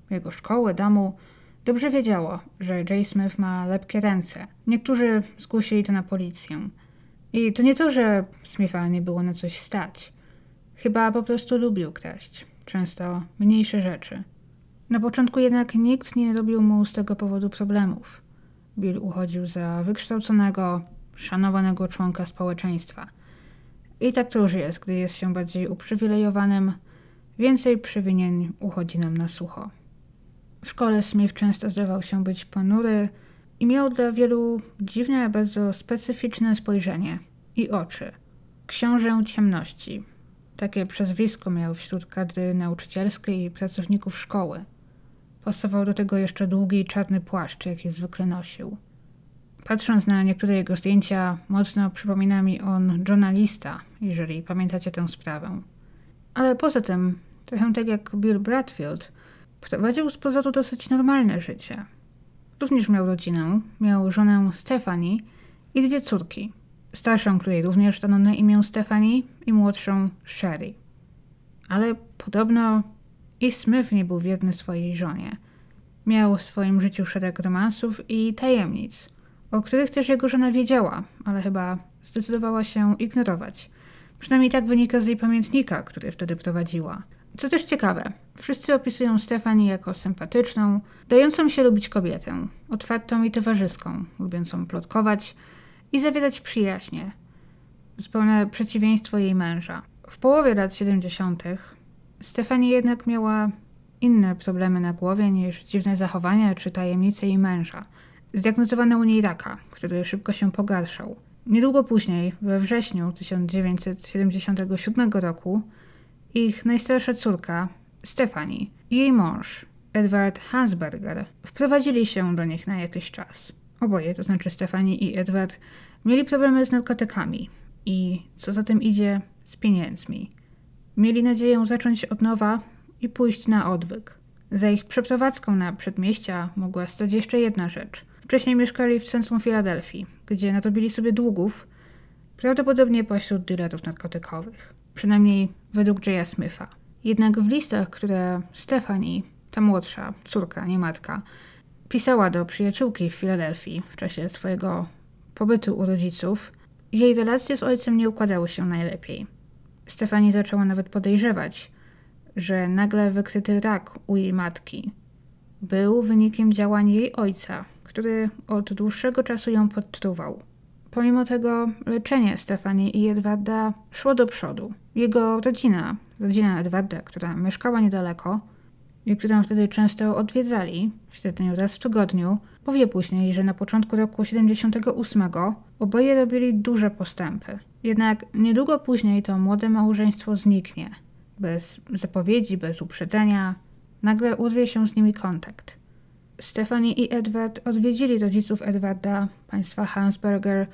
jego szkoły, domu, dobrze wiedziało, że Jay Smith ma lepkie ręce. Niektórzy zgłosili to na policję. I to nie to, że Smitha nie było na coś stać. Chyba po prostu lubił kraść. Często mniejsze rzeczy. Na początku jednak nikt nie robił mu z tego powodu problemów. Bill uchodził za wykształconego, szanowanego członka społeczeństwa – i tak to już jest, gdy jest się bardziej uprzywilejowanym, więcej przewinień uchodzi nam na sucho. W szkole Smith często zdawał się być ponury i miał dla wielu dziwne, bardzo specyficzne spojrzenie i oczy. Książę ciemności. Takie przezwisko miał wśród kadry nauczycielskiej i pracowników szkoły. Pasował do tego jeszcze długi czarny płaszcz, jaki zwykle nosił. Patrząc na niektóre jego zdjęcia, mocno przypomina mi on journalista, jeżeli pamiętacie tę sprawę. Ale poza tym, trochę tak jak Bill Bradfield, prowadził z pozoru dosyć normalne życie. Również miał rodzinę, miał żonę Stephanie i dwie córki. Starszą, której również dano na imię Stephanie i młodszą Sherry. Ale podobno i Smith nie był wierny swojej żonie. Miał w swoim życiu szereg romansów i tajemnic, o których też jego żona wiedziała, ale chyba zdecydowała się ignorować. Przynajmniej tak wynika z jej pamiętnika, który wtedy prowadziła. Co też ciekawe, wszyscy opisują Stefani jako sympatyczną, dającą się lubić kobietę, otwartą i towarzyską, lubiącą plotkować i zawierać przyjaźnie. Zupełne przeciwieństwo jej męża. W połowie lat 70. Stefani jednak miała inne problemy na głowie niż dziwne zachowania czy tajemnice jej męża. Zdiagnozowano u niej raka, który szybko się pogarszał. Niedługo później, we wrześniu 1977 roku, ich najstarsza córka, Stefani, i jej mąż, Edward Hansberger, wprowadzili się do nich na jakiś czas. Oboje, to znaczy Stefani i Edward, mieli problemy z narkotykami i, co za tym idzie, z pieniędzmi. Mieli nadzieję zacząć od nowa i pójść na odwyk. Za ich przeprowadzką na przedmieścia mogła stać jeszcze jedna rzecz. Wcześniej mieszkali w centrum Filadelfii, gdzie narobili sobie długów, prawdopodobnie pośród dealerów narkotykowych. Przynajmniej według Jaya Smitha. Jednak w listach, które Stephanie, ta młodsza, córka, nie matka, pisała do przyjaciółki w Filadelfii w czasie swojego pobytu u rodziców, jej relacje z ojcem nie układały się najlepiej. Stefani zaczęła nawet podejrzewać, że nagle wykryty rak u jej matki był wynikiem działań jej ojca, który od dłuższego czasu ją podtruwał. Pomimo tego leczenie Stefanii i Edwarda szło do przodu. Jego rodzina, rodzina Edwarda, która mieszkała niedaleko i którą wtedy często odwiedzali, średnio raz w tygodniu, powie później, że na początku roku 78 oboje robili duże postępy. Jednak niedługo później to młode małżeństwo zniknie. Bez zapowiedzi, bez uprzedzenia, nagle urwie się z nimi kontakt. Stephanie i Edward odwiedzili rodziców Edwarda, państwa Hansberger,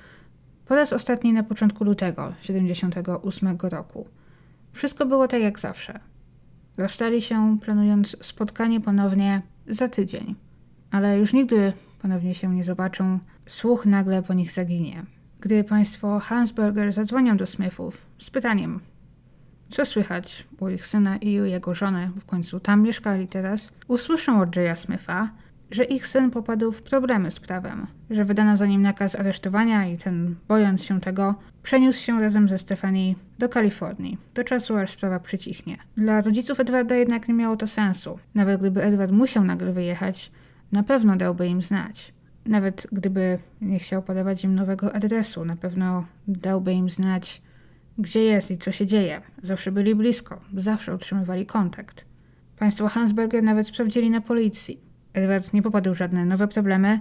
po raz ostatni na początku lutego 78 roku. Wszystko było tak jak zawsze. Rozstali się, planując spotkanie ponownie za tydzień. Ale już nigdy ponownie się nie zobaczą, słuch nagle po nich zaginie. Gdy państwo Hansberger zadzwonią do Smithów z pytaniem, co słychać u ich syna i u jego żony, w końcu tam mieszkali teraz, usłyszą od Jaya Smitha, że ich syn popadł w problemy z prawem, że wydano za nim nakaz aresztowania i ten, bojąc się tego, przeniósł się razem ze Stefanii do Kalifornii, do czasu aż sprawa przycichnie. Dla rodziców Edwarda jednak nie miało to sensu. Nawet gdyby Edward musiał nagle wyjechać, na pewno dałby im znać. Nawet gdyby nie chciał podawać im nowego adresu, na pewno dałby im znać, gdzie jest i co się dzieje. Zawsze byli blisko, zawsze utrzymywali kontakt. Państwo Hansberger nawet sprawdzili na policji. Edward nie popadł w żadne nowe problemy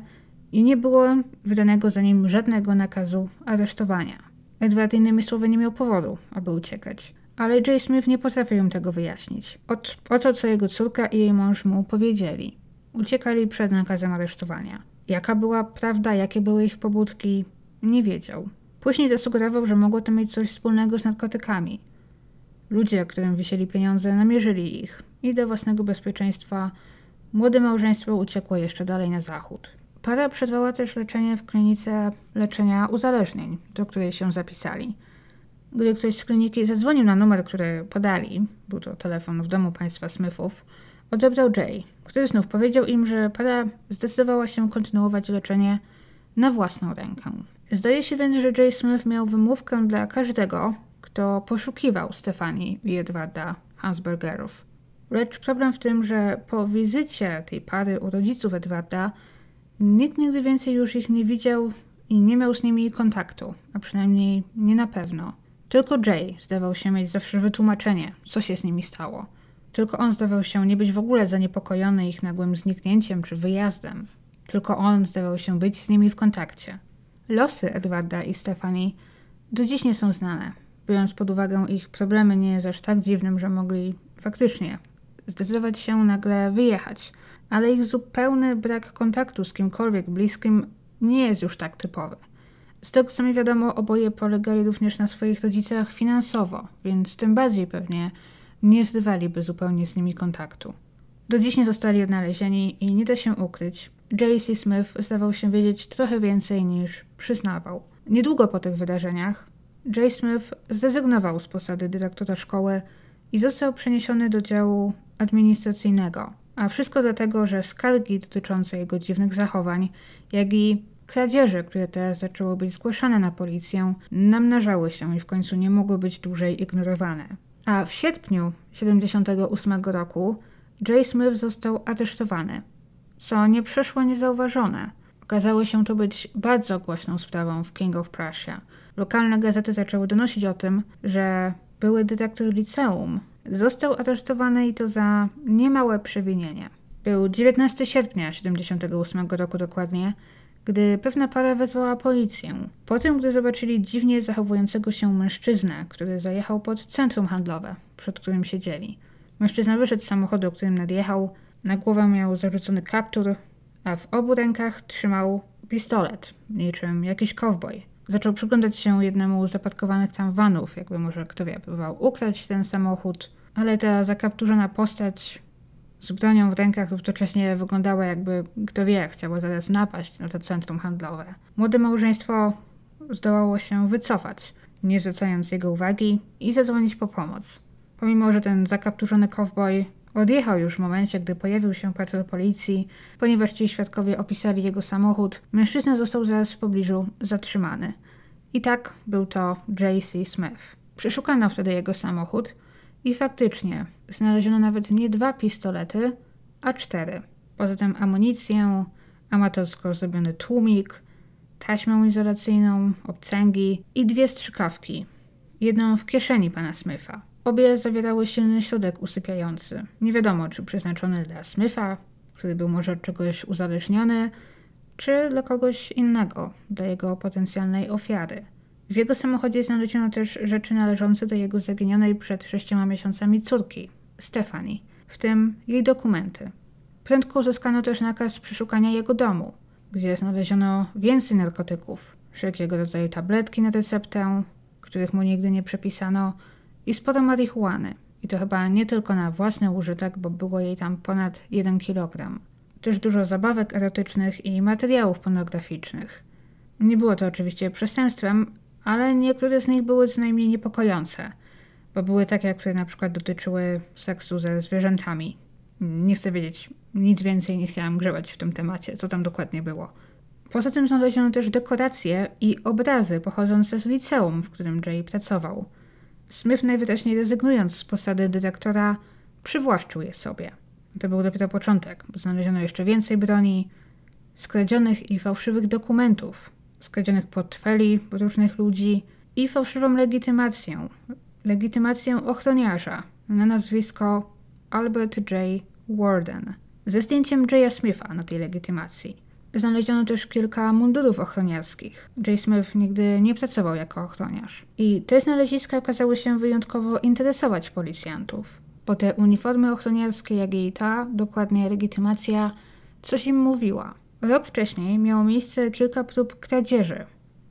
i nie było wydanego za nim żadnego nakazu aresztowania. Edward innymi słowy nie miał powodu, aby uciekać. Ale Jay Smith nie potrafił im tego wyjaśnić. Od, o to, co jego córka i jej mąż mu powiedzieli. Uciekali przed nakazem aresztowania. Jaka była prawda, jakie były ich pobudki, nie wiedział. Później zasugerował, że mogło to mieć coś wspólnego z narkotykami. Ludzie, którym wisieli pieniądze, namierzyli ich i do własnego bezpieczeństwa Młode małżeństwo uciekło jeszcze dalej na zachód. Para przerwała też leczenie w klinice leczenia uzależnień, do której się zapisali. Gdy ktoś z kliniki zadzwonił na numer, który podali, był to telefon w domu państwa Smithów, odebrał Jay, który znów powiedział im, że para zdecydowała się kontynuować leczenie na własną rękę. Zdaje się więc, że Jay Smith miał wymówkę dla każdego, kto poszukiwał Stefanii i Edwarda Hansbergerów. Lecz problem w tym, że po wizycie tej pary u rodziców Edwarda nikt nigdy więcej już ich nie widział i nie miał z nimi kontaktu, a przynajmniej nie na pewno. Tylko Jay zdawał się mieć zawsze wytłumaczenie, co się z nimi stało. Tylko on zdawał się nie być w ogóle zaniepokojony ich nagłym zniknięciem czy wyjazdem. Tylko on zdawał się być z nimi w kontakcie. Losy Edwarda i Stefani do dziś nie są znane. biorąc pod uwagę ich problemy, nie jest aż tak dziwnym, że mogli faktycznie zdecydować się nagle wyjechać. Ale ich zupełny brak kontaktu z kimkolwiek bliskim nie jest już tak typowy. Z tego co mi wiadomo, oboje polegali również na swoich rodzicach finansowo, więc tym bardziej pewnie nie zrywaliby zupełnie z nimi kontaktu. Do dziś nie zostali odnalezieni i nie da się ukryć. J.C. Smith zdawał się wiedzieć trochę więcej niż przyznawał. Niedługo po tych wydarzeniach J. Smith zrezygnował z posady dyrektora szkoły i został przeniesiony do działu administracyjnego. A wszystko dlatego, że skargi dotyczące jego dziwnych zachowań, jak i kradzieży, które teraz zaczęły być zgłaszane na policję, namnażały się i w końcu nie mogły być dłużej ignorowane. A w sierpniu 1978 roku J. Smith został aresztowany, co nie przeszło niezauważone. Okazało się to być bardzo głośną sprawą w King of Prussia. Lokalne gazety zaczęły donosić o tym, że były dyrektor liceum został aresztowany i to za niemałe przewinienie. Był 19 sierpnia 1978 roku dokładnie, gdy pewna para wezwała policję. Po tym, gdy zobaczyli dziwnie zachowującego się mężczyznę, który zajechał pod centrum handlowe, przed którym siedzieli. Mężczyzna wyszedł z samochodu, którym nadjechał, na głowę miał zarzucony kaptur, a w obu rękach trzymał pistolet, niczym jakiś kowboj. Zaczął przyglądać się jednemu z zaparkowanych tam vanów, jakby może kto wie, próbował ukraść ten samochód, ale ta zakapturzona postać z bronią w rękach równocześnie wyglądała jakby, kto wie, chciało zaraz napaść na to centrum handlowe. Młode małżeństwo zdołało się wycofać, nie zwracając jego uwagi i zadzwonić po pomoc. Pomimo, że ten zakapturzony cowboy odjechał już w momencie, gdy pojawił się patrol policji, ponieważ ci świadkowie opisali jego samochód, mężczyzna został zaraz w pobliżu zatrzymany. I tak był to J.C. Smith. Przeszukano wtedy jego samochód i faktycznie znaleziono nawet nie dwa pistolety, a cztery. Poza tym amunicję, amatorsko zrobiony tłumik, taśmę izolacyjną, obcęgi i dwie strzykawki. Jedną w kieszeni pana Smitha. Obie zawierały silny środek usypiający. Nie wiadomo, czy przeznaczony dla Smitha, który był może od czegoś uzależniony, czy dla kogoś innego, dla jego potencjalnej ofiary. W jego samochodzie znaleziono też rzeczy należące do jego zaginionej przed sześcioma miesiącami córki, Stefani, w tym jej dokumenty. Prędko uzyskano też nakaz przeszukania jego domu, gdzie znaleziono więcej narkotyków, wszelkiego rodzaju tabletki na receptę, których mu nigdy nie przepisano, i sporo marihuany. I to chyba nie tylko na własny użytek, bo było jej tam ponad 1 kg. Też dużo zabawek erotycznych i materiałów pornograficznych. Nie było to oczywiście przestępstwem, ale niektóre z nich były co najmniej niepokojące, bo były takie, które na przykład dotyczyły seksu ze zwierzętami. Nie chcę wiedzieć nic więcej, nie chciałam grzebać w tym temacie, co tam dokładnie było. Poza tym znaleziono też dekoracje i obrazy pochodzące z liceum, w którym Jay pracował. Smith najwyraźniej rezygnując z posady dyrektora, przywłaszczył je sobie. To był dopiero początek, bo znaleziono jeszcze więcej broni, skradzionych i fałszywych dokumentów, skradzionych portfeli różnych ludzi i fałszywą legitymację. Legitymację ochroniarza na nazwisko Albert J. Warden ze zdjęciem Jaya Smitha na tej legitymacji. Znaleziono też kilka mundurów ochroniarskich. Jay Smith nigdy nie pracował jako ochroniarz. I te znaleziska okazały się wyjątkowo interesować policjantów, bo te uniformy ochroniarskie, jak i ta dokładnie legitymacja, coś im mówiła. Rok wcześniej miało miejsce kilka prób kradzieży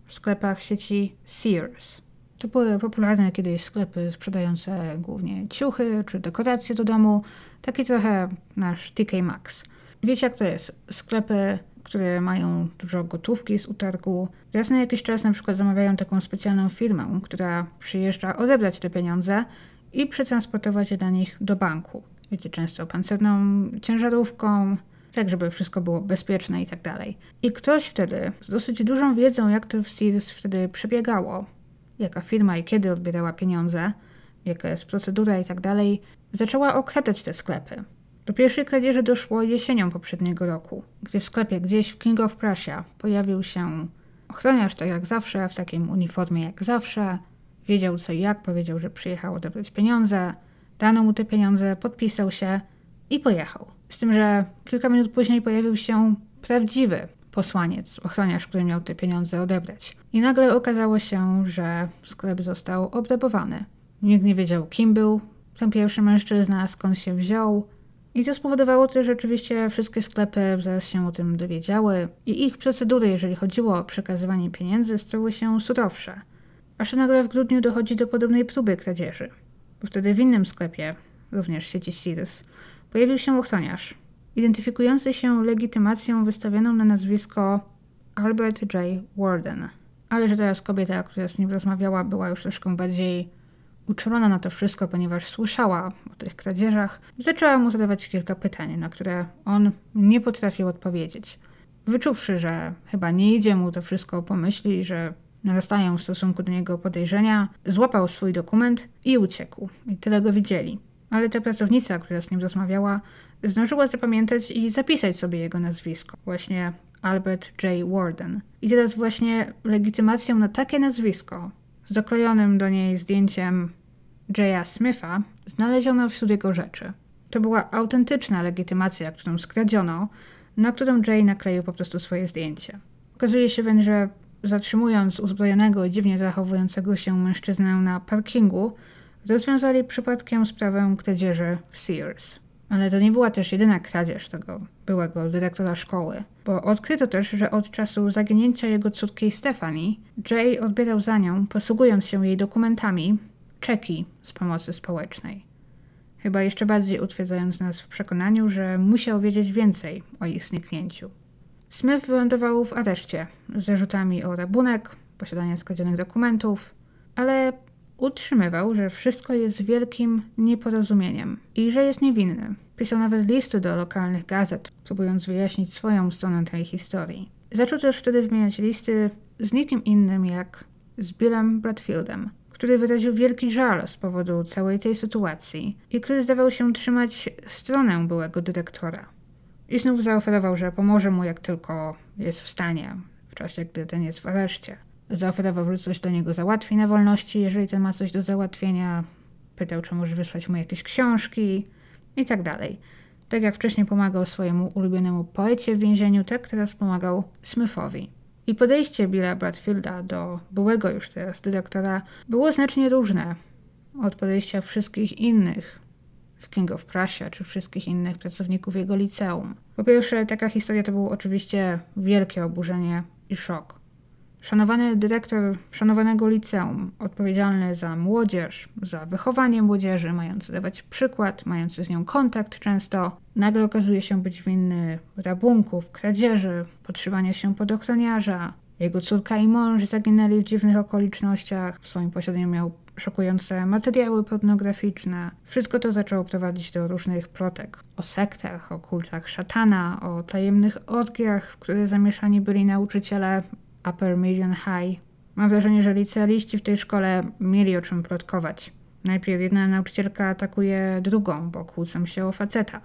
w sklepach sieci Sears. To były popularne kiedyś sklepy sprzedające głównie ciuchy czy dekoracje do domu, taki trochę nasz TK Maxx. Wiecie jak to jest? Sklepy, które mają dużo gotówki z utargu, raz na jakiś czas na przykład zamawiają taką specjalną firmę, która przyjeżdża odebrać te pieniądze i przetransportować je dla nich do banku. Wiecie, często pancerną ciężarówką, tak żeby wszystko było bezpieczne i tak dalej. I ktoś wtedy z dosyć dużą wiedzą, jak to w Sears wtedy przebiegało, jaka firma i kiedy odbierała pieniądze, jaka jest procedura i tak dalej, zaczęła okradać te sklepy. Do pierwszej kradzieży doszło jesienią poprzedniego roku, gdy w sklepie gdzieś w King of Prussia pojawił się ochroniarz, tak jak zawsze, w takim uniformie jak zawsze. Wiedział co i jak, powiedział, że przyjechał odebrać pieniądze, dano mu te pieniądze, podpisał się i pojechał. Z tym, że kilka minut później pojawił się prawdziwy posłaniec, ochroniarz, który miał te pieniądze odebrać. I nagle okazało się, że sklep został obrabowany. Nikt nie wiedział, kim był ten pierwszy mężczyzna, skąd się wziął. I to spowodowało też, że oczywiście wszystkie sklepy zaraz się o tym dowiedziały i ich procedury, jeżeli chodziło o przekazywanie pieniędzy, stały się surowsze. Aż nagle w grudniu dochodzi do podobnej próby kradzieży. Bo wtedy w innym sklepie, również sieci Sears, pojawił się ochroniarz, identyfikujący się legitymacją wystawioną na nazwisko Albert J. Warden. Ale że teraz kobieta, która z nim rozmawiała, była już troszkę bardziej uczulona na to wszystko, ponieważ słyszała o tych kradzieżach, zaczęła mu zadawać kilka pytań, na które on nie potrafił odpowiedzieć. Wyczuwszy, że chyba nie idzie mu to wszystko po myśli, że narastają w stosunku do niego podejrzenia, złapał swój dokument i uciekł. I tyle go widzieli. Ale ta pracownica, która z nim rozmawiała, zdążyła zapamiętać i zapisać sobie jego nazwisko. Właśnie Albert J. Warden. I teraz właśnie legitymacją na takie nazwisko, z doklejonym do niej zdjęciem J.A. Smitha, znaleziono wśród jego rzeczy. To była autentyczna legitymacja, którą skradziono, na którą Jay nakleił po prostu swoje zdjęcie. Okazuje się więc, że zatrzymując uzbrojonego i dziwnie zachowującego się mężczyznę na parkingu, rozwiązali przypadkiem sprawę kradzieży Sears. Ale to nie była też jedyna kradzież tego byłego dyrektora szkoły, bo odkryto też, że od czasu zaginięcia jego córki Stephanie, Jay odbierał za nią, posługując się jej dokumentami, czeki z pomocy społecznej. Chyba jeszcze bardziej utwierdzając nas w przekonaniu, że musiał wiedzieć więcej o ich zniknięciu. Smith wylądował w areszcie z zarzutami o rabunek, posiadanie skradzionych dokumentów, ale utrzymywał, że wszystko jest wielkim nieporozumieniem i że jest niewinny. Pisał nawet listy do lokalnych gazet, próbując wyjaśnić swoją stronę tej historii. Zaczął też wtedy wymieniać listy z nikim innym jak z Billem Bradfieldem, który wyraził wielki żal z powodu całej tej sytuacji i który zdawał się trzymać stronę byłego dyrektora. I znów zaoferował, że pomoże mu jak tylko jest w stanie, w czasie gdy ten jest w areszcie. Zaoferował, że coś do niego załatwi na wolności, jeżeli ten ma coś do załatwienia. Pytał, czy może wysłać mu jakieś książki i tak dalej. Tak jak wcześniej pomagał swojemu ulubionemu poecie w więzieniu, tak teraz pomagał Smithowi. I podejście Billa Bradfielda do byłego już teraz dyrektora było znacznie różne od podejścia wszystkich innych w King of Prussia czy wszystkich innych pracowników jego liceum. Po pierwsze, taka historia to było oczywiście wielkie oburzenie i szok. Szanowany dyrektor szanowanego liceum, odpowiedzialny za młodzież, za wychowanie młodzieży, mający dawać przykład, mający z nią kontakt często, nagle okazuje się być winny rabunków, kradzieży, podszywania się pod ochroniarza. Jego córka i mąż zaginęli w dziwnych okolicznościach. W swoim posiadaniu miał szokujące materiały pornograficzne. Wszystko to zaczęło prowadzić do różnych plotek o sektach, o kultach szatana, o tajemnych orgiach, w które zamieszani byli nauczyciele Upper Million High. Mam wrażenie, że licealiści w tej szkole mieli o czym plotkować. Najpierw jedna nauczycielka atakuje drugą, bo kłócą się o faceta.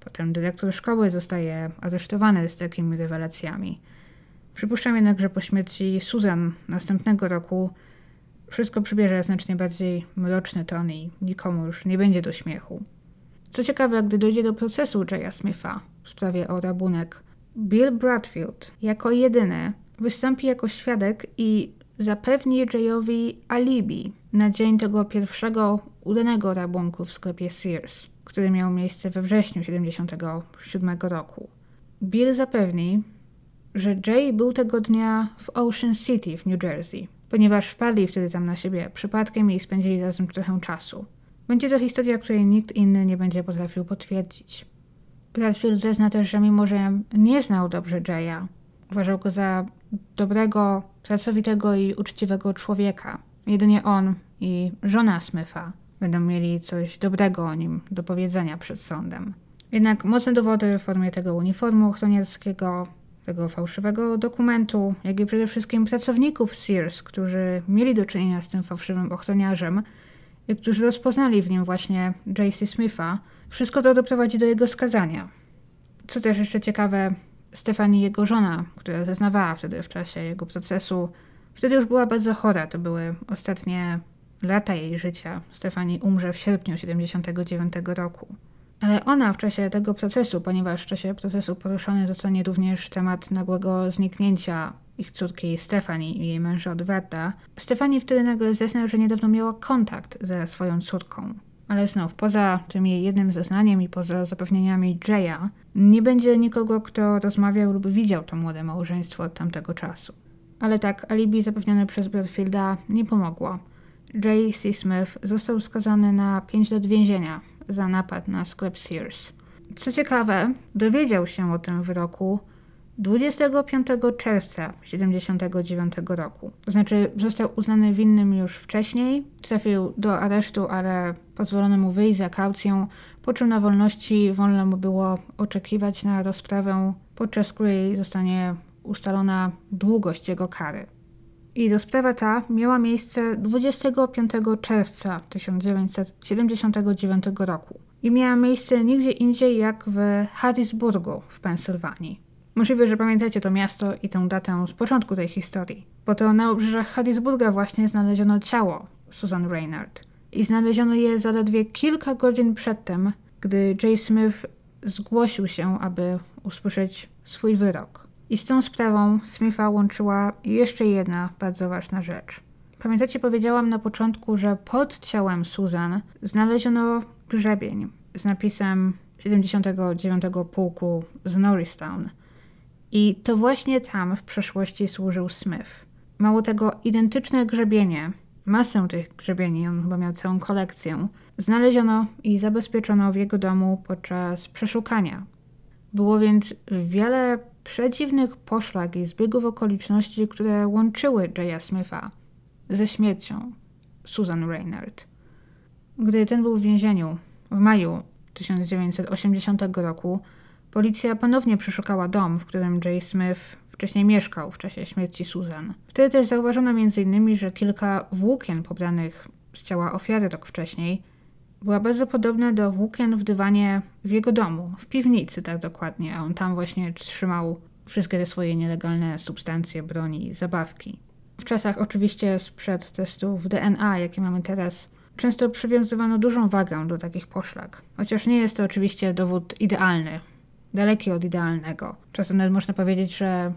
Potem dyrektor szkoły zostaje aresztowany z takimi rewelacjami. Przypuszczam jednak, że po śmierci Susan następnego roku wszystko przybierze znacznie bardziej mroczny ton i nikomu już nie będzie do śmiechu. Co ciekawe, gdy dojdzie do procesu Jaya Smitha w sprawie o rabunek, Bill Bradfield jako jedyny wystąpi jako świadek i zapewni Jayowi alibi na dzień tego pierwszego udanego rabunku w sklepie Sears, który miał miejsce we wrześniu 1977 roku. Bill zapewni, że Jay był tego dnia w Ocean City w New Jersey, ponieważ wpadli wtedy tam na siebie przypadkiem i spędzili razem trochę czasu. Będzie to historia, której nikt inny nie będzie potrafił potwierdzić. Bradfield zezna też, że mimo, że nie znał dobrze Jaya, uważał go za dobrego, pracowitego i uczciwego człowieka. Jedynie on i żona Smitha będą mieli coś dobrego o nim do powiedzenia przed sądem. Jednak mocne dowody w formie tego uniformu ochroniarskiego, tego fałszywego dokumentu, jak i przede wszystkim pracowników Sears, którzy mieli do czynienia z tym fałszywym ochroniarzem i którzy rozpoznali w nim właśnie J.C. Smitha, wszystko to doprowadzi do jego skazania. Co też jeszcze ciekawe, Stefani, jego żona, która zeznawała wtedy w czasie jego procesu, wtedy już była bardzo chora. To były ostatnie lata jej życia. Stefani umrze w sierpniu 79 roku. Ale ona w czasie tego procesu, ponieważ w czasie procesu poruszony zostanie również temat nagłego zniknięcia ich córki Stefani i jej męża Odwarta, Stefani wtedy nagle zeznał, że niedawno miała kontakt ze swoją córką. Ale znów, poza tym jej jednym zeznaniem i poza zapewnieniami Jaya, nie będzie nikogo, kto rozmawiał lub widział to młode małżeństwo od tamtego czasu. Ale tak, alibi zapewnione przez Bradfielda nie pomogło. Jay C. Smith został skazany na 5 lat więzienia za napad na sklep Sears. Co ciekawe, dowiedział się o tym wyroku 25 czerwca 1979 roku. To znaczy, został uznany winnym już wcześniej, trafił do aresztu, ale pozwolono mu wyjść za kaucją, po czym na wolności wolno mu było oczekiwać na rozprawę, podczas której zostanie ustalona długość jego kary. I rozprawa ta miała miejsce 25 czerwca 1979 roku i miała miejsce nigdzie indziej jak w Harrisburgu w Pensylwanii. Możliwe, że pamiętacie to miasto i tę datę z początku tej historii, bo to na obrzeżach Harrisburga właśnie znaleziono ciało Susan Reynard. I znaleziono je zaledwie kilka godzin przedtem, gdy Jay Smith zgłosił się, aby usłyszeć swój wyrok. I z tą sprawą Smitha łączyła jeszcze jedna bardzo ważna rzecz. Pamiętacie, powiedziałam na początku, że pod ciałem Susan znaleziono grzebień z napisem 79 pułku z Norristown. I to właśnie tam w przeszłości służył Smith. Mało tego, identyczne grzebienie, masę tych grzebieni, on chyba miał całą kolekcję, znaleziono i zabezpieczono w jego domu podczas przeszukania. Było więc wiele przedziwnych poszlak i zbiegów okoliczności, które łączyły Jaya Smitha ze śmiercią Susan Reynard. Gdy ten był w więzieniu w maju 1980 roku, policja ponownie przeszukała dom, w którym Jay Smith wcześniej mieszkał w czasie śmierci Susan. Wtedy też zauważono m.in., że kilka włókien pobranych z ciała ofiary rok wcześniej była bardzo podobna do włókien w dywanie w jego domu, w piwnicy tak dokładnie, a on tam właśnie trzymał wszystkie te swoje nielegalne substancje, broni, zabawki. W czasach oczywiście sprzed testów DNA, jakie mamy teraz, często przywiązywano dużą wagę do takich poszlak. Chociaż nie jest to oczywiście dowód idealny, daleki od idealnego. Czasem nawet można powiedzieć, że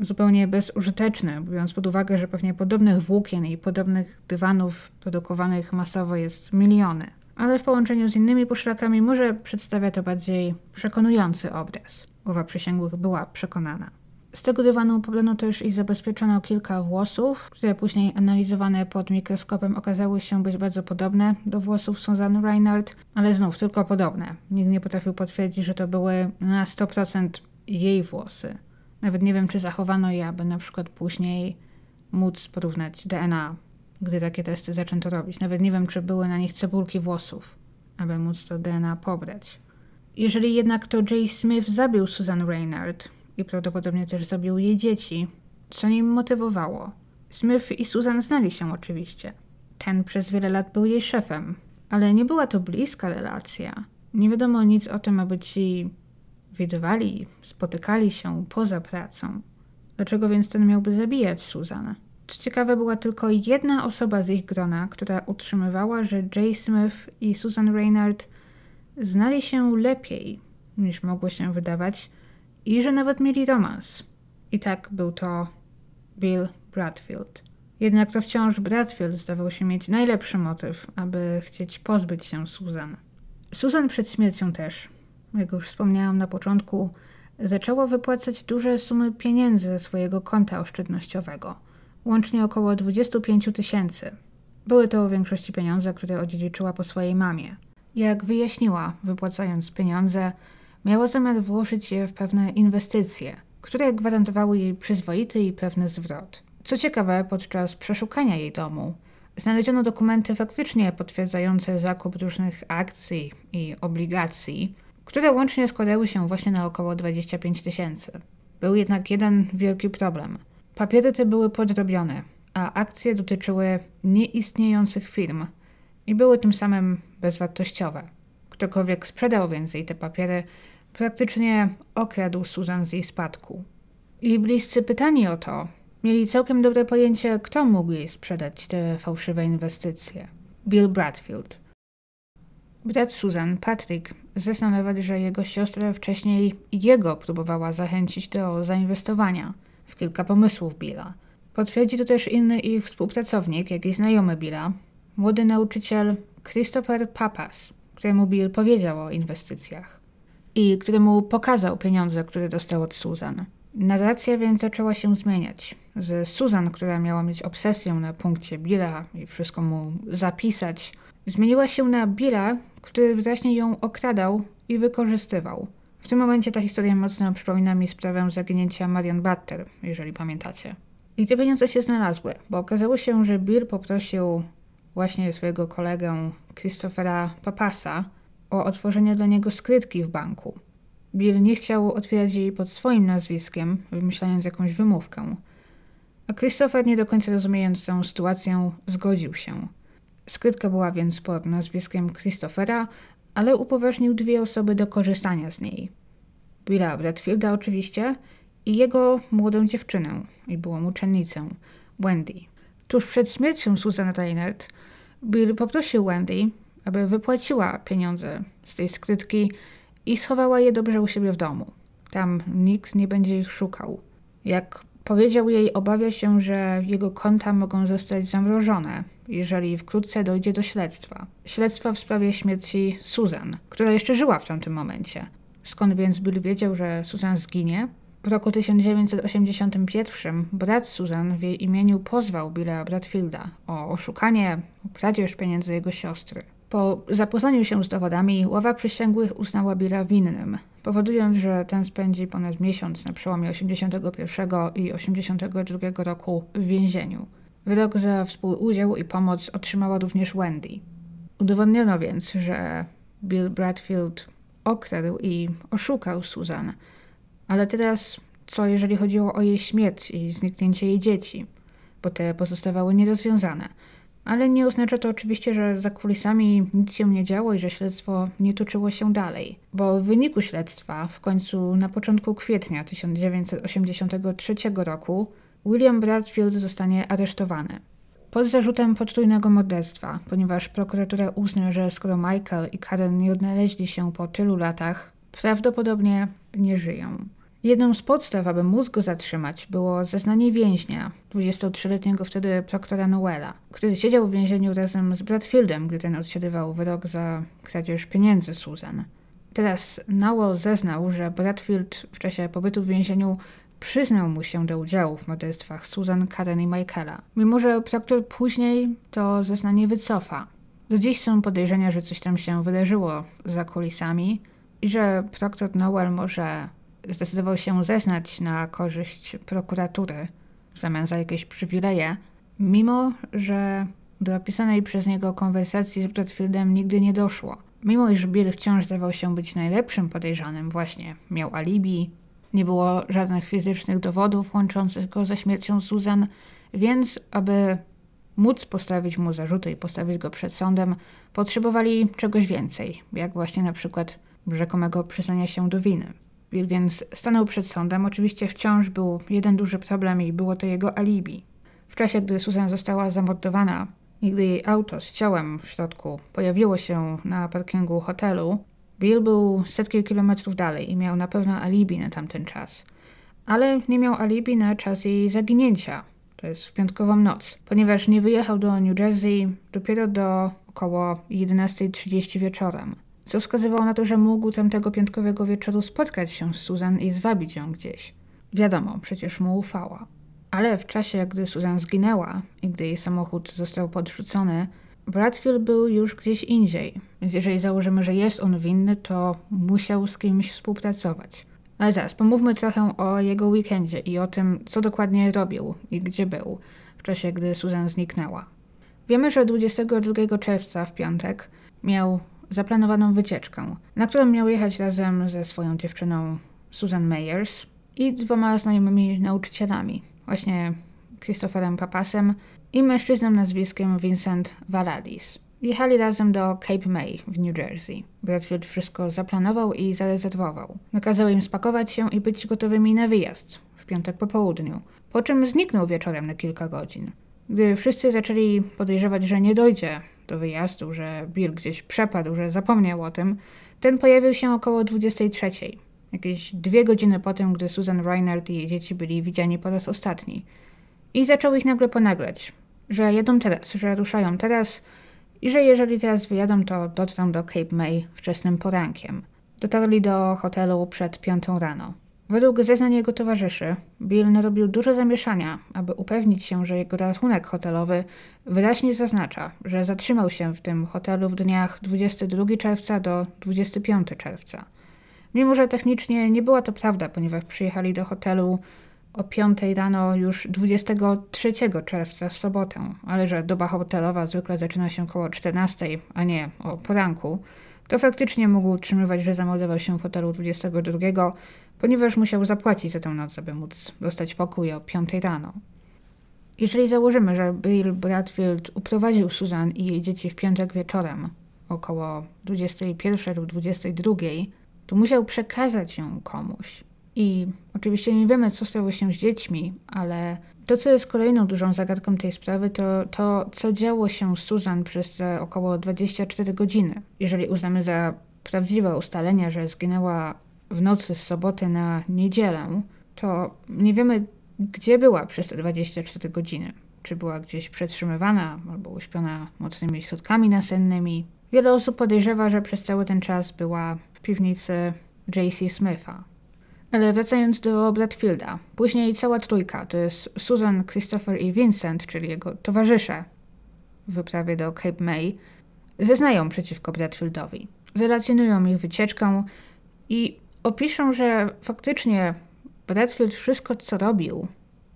zupełnie bezużyteczny, biorąc pod uwagę, że pewnie podobnych włókien i podobnych dywanów produkowanych masowo jest miliony. Ale w połączeniu z innymi poszlakami może przedstawia to bardziej przekonujący obraz. Głowa przysięgłych była przekonana. Z tego dywanu pobrano też i zabezpieczono kilka włosów, które później analizowane pod mikroskopem okazały się być bardzo podobne do włosów Susan Reinhardt, ale znów tylko podobne. Nikt nie potrafił potwierdzić, że to były na 100% jej włosy. Nawet nie wiem, czy zachowano je, aby na przykład później móc porównać DNA, gdy takie testy zaczęto robić. Nawet nie wiem, czy były na nich cebulki włosów, aby móc to DNA pobrać. Jeżeli jednak to Jay Smith zabił Susan Reinhardt i prawdopodobnie też zabił jej dzieci, co nim motywowało? Smith i Susan znali się oczywiście. Ten przez wiele lat był jej szefem, ale nie była to bliska relacja. Nie wiadomo nic o tym, aby ci widywali, spotykali się poza pracą. Dlaczego więc ten miałby zabijać Susan? Co ciekawe, była tylko jedna osoba z ich grona, która utrzymywała, że Jay Smith i Susan Reinhardt znali się lepiej niż mogło się wydawać i że nawet mieli romans. I tak był to Bill Bradfield. Jednak to wciąż Bradfield zdawał się mieć najlepszy motyw, aby chcieć pozbyć się Susan. Susan przed śmiercią też, jak już wspomniałam na początku, zaczęła wypłacać duże sumy pieniędzy ze swojego konta oszczędnościowego, łącznie około 25 tysięcy. Były to w większości pieniądze, które odziedziczyła po swojej mamie. Jak wyjaśniła, wypłacając pieniądze, miała zamiar włożyć je w pewne inwestycje, które gwarantowały jej przyzwoity i pewny zwrot. Co ciekawe, podczas przeszukania jej domu znaleziono dokumenty faktycznie potwierdzające zakup różnych akcji i obligacji, które łącznie składały się właśnie na około 25 tysięcy. Był jednak jeden wielki problem. Papiery te były podrobione, a akcje dotyczyły nieistniejących firm i były tym samym bezwartościowe. Ktokolwiek sprzedał więc jej te papiery, praktycznie okradł Susan z jej spadku. I bliscy pytani o to mieli całkiem dobre pojęcie, kto mógł jej sprzedać te fałszywe inwestycje. Bill Bradfield. Brat Susan, Patrick, zeznał nawet, że jego siostra wcześniej jego próbowała zachęcić do zainwestowania w kilka pomysłów Billa. Potwierdzi to też inny ich współpracownik, jak i znajomy Billa, młody nauczyciel Christopher Papas, któremu Bill powiedział o inwestycjach i któremu pokazał pieniądze, które dostał od Susan. Narracja więc zaczęła się zmieniać. Z Susan, która miała mieć obsesję na punkcie Billa i wszystko mu zapisać, zmieniła się na Billa, który wyraźnie ją okradał i wykorzystywał. W tym momencie ta historia mocno przypomina mi sprawę zaginięcia Marion Butter, jeżeli pamiętacie. I te pieniądze się znalazły, bo okazało się, że Bill poprosił właśnie swojego kolegę Christophera Papasa o otworzenie dla niego skrytki w banku. Bill nie chciał otwierać jej pod swoim nazwiskiem, wymyślając jakąś wymówkę. A Christopher, nie do końca rozumiejąc tę sytuację, zgodził się. Skrytka była więc pod nazwiskiem Christophera, ale upoważnił dwie osoby do korzystania z niej. Billa Bradfielda oczywiście i jego młodą dziewczynę i byłą uczennicę, Wendy. Tuż przed śmiercią Susan Reinert, Bill poprosił Wendy, aby wypłaciła pieniądze z tej skrytki i schowała je dobrze u siebie w domu. Tam nikt nie będzie ich szukał. Jak powiedział jej, obawia się, że jego konta mogą zostać zamrożone, jeżeli wkrótce dojdzie do śledztwa. Śledztwa w sprawie śmierci Susan, która jeszcze żyła w tamtym momencie. Skąd więc Bill wiedział, że Susan zginie? W roku 1981 brat Susan w jej imieniu pozwał Billa Bradfielda o oszukanie, kradzież pieniędzy jego siostry. Po zapoznaniu się z dowodami, ława przysięgłych uznała Billa winnym, powodując, że ten spędzi ponad miesiąc na przełomie 81 i 82 roku w więzieniu. Wyrok za współudział i pomoc otrzymała również Wendy. Udowodniono więc, że Bill Bradfield okradł i oszukał Susan. Ale teraz, co jeżeli chodziło o jej śmierć i zniknięcie jej dzieci? Bo te pozostawały nierozwiązane. Ale nie oznacza to oczywiście, że za kulisami nic się nie działo i że śledztwo nie toczyło się dalej, bo w wyniku śledztwa w końcu na początku kwietnia 1983 roku William Bradfield zostanie aresztowany. Pod zarzutem potrójnego morderstwa, ponieważ prokuratura uzna, że skoro Michael i Karen nie odnaleźli się po tylu latach, prawdopodobnie nie żyją. Jedną z podstaw, aby móc go zatrzymać, było zeznanie więźnia, 23-letniego wtedy proktora Noela, który siedział w więzieniu razem z Bradfieldem, gdy ten odsiedywał wyrok za kradzież pieniędzy Susan. Teraz Noel zeznał, że Bradfield w czasie pobytu w więzieniu przyznał mu się do udziału w morderstwach Susan, Karen i Michaela, mimo że proktor później to zeznanie wycofa. Do dziś są podejrzenia, że coś tam się wydarzyło za kulisami i że proktor Noel może zdecydował się zeznać na korzyść prokuratury w zamian za jakieś przywileje, mimo że do opisanej przez niego konwersacji z Bradfieldem nigdy nie doszło. Mimo iż Bill wciąż zdawał się być najlepszym podejrzanym, właśnie miał alibi, nie było żadnych fizycznych dowodów łączących go ze śmiercią Susan, więc aby móc postawić mu zarzuty i postawić go przed sądem, potrzebowali czegoś więcej, jak właśnie na przykład rzekomego przyznania się do winy. Więc stanął przed sądem. Oczywiście wciąż był jeden duży problem i było to jego alibi. W czasie, gdy Susan została zamordowana i gdy jej auto z ciałem w środku pojawiło się na parkingu hotelu, Bill był setki kilometrów dalej i miał na pewno alibi na tamten czas. Ale nie miał alibi na czas jej zaginięcia, to jest w piątkową noc, ponieważ nie wyjechał do New Jersey dopiero do około 11.30 wieczorem co wskazywało na to, że mógł tamtego piątkowego wieczoru spotkać się z Susan i zwabić ją gdzieś. Wiadomo, przecież mu ufała. Ale w czasie, gdy Susan zginęła i gdy jej samochód został podrzucony, Bradfield był już gdzieś indziej, więc jeżeli założymy, że jest on winny, to musiał z kimś współpracować. Ale zaraz, pomówmy trochę o jego weekendzie i o tym, co dokładnie robił i gdzie był w czasie, gdy Susan zniknęła. Wiemy, że 22 czerwca w piątek miał zaplanowaną wycieczkę, na którą miał jechać razem ze swoją dziewczyną Susan Meyers i dwoma znajomymi nauczycielami, właśnie Christopherem Papasem i mężczyzną nazwiskiem Vincent Valadis. Jechali razem do Cape May w New Jersey. Bradfield wszystko zaplanował i zarezerwował. Nakazał im spakować się i być gotowymi na wyjazd w piątek po południu, po czym zniknął wieczorem na kilka godzin. Gdy wszyscy zaczęli podejrzewać, że nie dojdzie do wyjazdu, że Bill gdzieś przepadł, że zapomniał o tym, ten pojawił się około 23. Jakieś dwie godziny po tym, gdy Susan Reinhardt i jej dzieci byli widziani po raz ostatni. I zaczął ich nagle ponaglać, że jedą teraz, że ruszają teraz i że jeżeli teraz wyjadą, to dotrą do Cape May wczesnym porankiem. Dotarli do hotelu przed piątą rano. Według zeznań jego towarzyszy, Bill narobił dużo zamieszania, aby upewnić się, że jego rachunek hotelowy wyraźnie zaznacza, że zatrzymał się w tym hotelu w dniach 22 czerwca do 25 czerwca. Mimo, że technicznie nie była to prawda, ponieważ przyjechali do hotelu o 5 rano już 23 czerwca w sobotę, ale że doba hotelowa zwykle zaczyna się około 14, a nie o poranku, to faktycznie mógł utrzymywać, że zameldował się w hotelu 22, ponieważ musiał zapłacić za tę noc, aby móc dostać pokój o 5 rano. Jeżeli założymy, że Bill Bradfield uprowadził Susan i jej dzieci w piątek wieczorem, około 21 lub 22, to musiał przekazać ją komuś. I oczywiście nie wiemy, co stało się z dziećmi, ale to, co jest kolejną dużą zagadką tej sprawy, to to, co działo się z Susan przez te około 24 godziny. Jeżeli uznamy za prawdziwe ustalenia, że zginęła w nocy z soboty na niedzielę, to nie wiemy, gdzie była przez te 24 godziny. Czy była gdzieś przetrzymywana albo uśpiona mocnymi środkami nasennymi. Wiele osób podejrzewa, że przez cały ten czas była w piwnicy J.C. Smitha. Ale wracając do Bradfielda, później cała trójka, to jest Susan, Christopher i Vincent, czyli jego towarzysze w wyprawie do Cape May, zeznają przeciwko Bradfieldowi. Relacjonują ich wycieczkę i opiszą, że faktycznie Bradfield wszystko, co robił,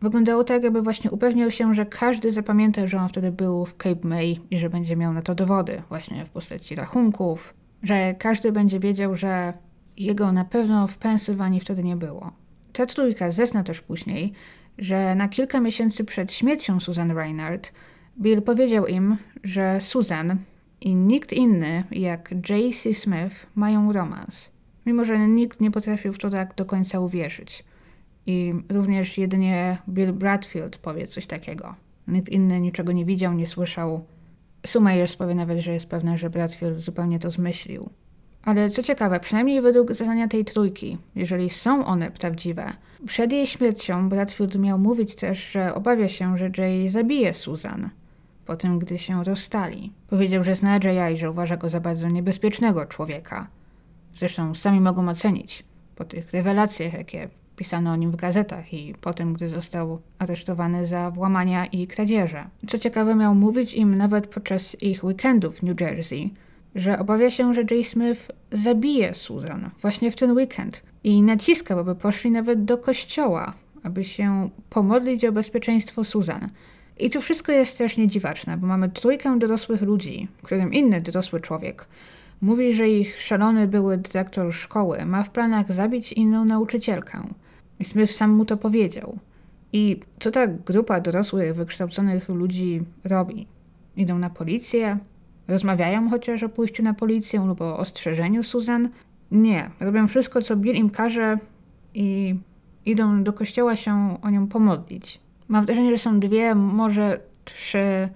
wyglądało tak, jakby właśnie upewniał się, że każdy zapamięta, że on wtedy był w Cape May i że będzie miał na to dowody, właśnie w postaci rachunków, że każdy będzie wiedział, że jego na pewno w Pensylwanii wtedy nie było. Ta trójka zezna też później, że na kilka miesięcy przed śmiercią Susan Reinhardt Bill powiedział im, że Susan i nikt inny jak J.C. Smith mają romans mimo że nikt nie potrafił w to tak do końca uwierzyć. I również jedynie Bill Bradfield powie coś takiego. Nikt inny niczego nie widział, nie słyszał. Sumeyers powie nawet, że jest pewna, że Bradfield zupełnie to zmyślił. Ale co ciekawe, przynajmniej według zeznania tej trójki, jeżeli są one prawdziwe, przed jej śmiercią Bradfield miał mówić też, że obawia się, że Jay zabije Susan, po tym gdy się rozstali. Powiedział, że zna Jaya i że uważa go za bardzo niebezpiecznego człowieka. Zresztą sami mogą ocenić po tych rewelacjach, jakie pisano o nim w gazetach i po tym, gdy został aresztowany za włamania i kradzieże. Co ciekawe, miał mówić im nawet podczas ich weekendów w New Jersey, że obawia się, że Jay Smith zabije Susan właśnie w ten weekend i naciskał, aby poszli nawet do kościoła, aby się pomodlić o bezpieczeństwo Susan. I to wszystko jest strasznie dziwaczne, bo mamy trójkę dorosłych ludzi, którym inny dorosły człowiek Mówi, że ich szalony były dyrektor szkoły ma w planach zabić inną nauczycielkę. Smith sam mu to powiedział. I co ta grupa dorosłych, wykształconych ludzi robi? Idą na policję? Rozmawiają chociaż o pójściu na policję lub o ostrzeżeniu Susan? Nie. Robią wszystko, co Bill im każe i idą do kościoła się o nią pomodlić. Mam wrażenie, że są dwie, może trzy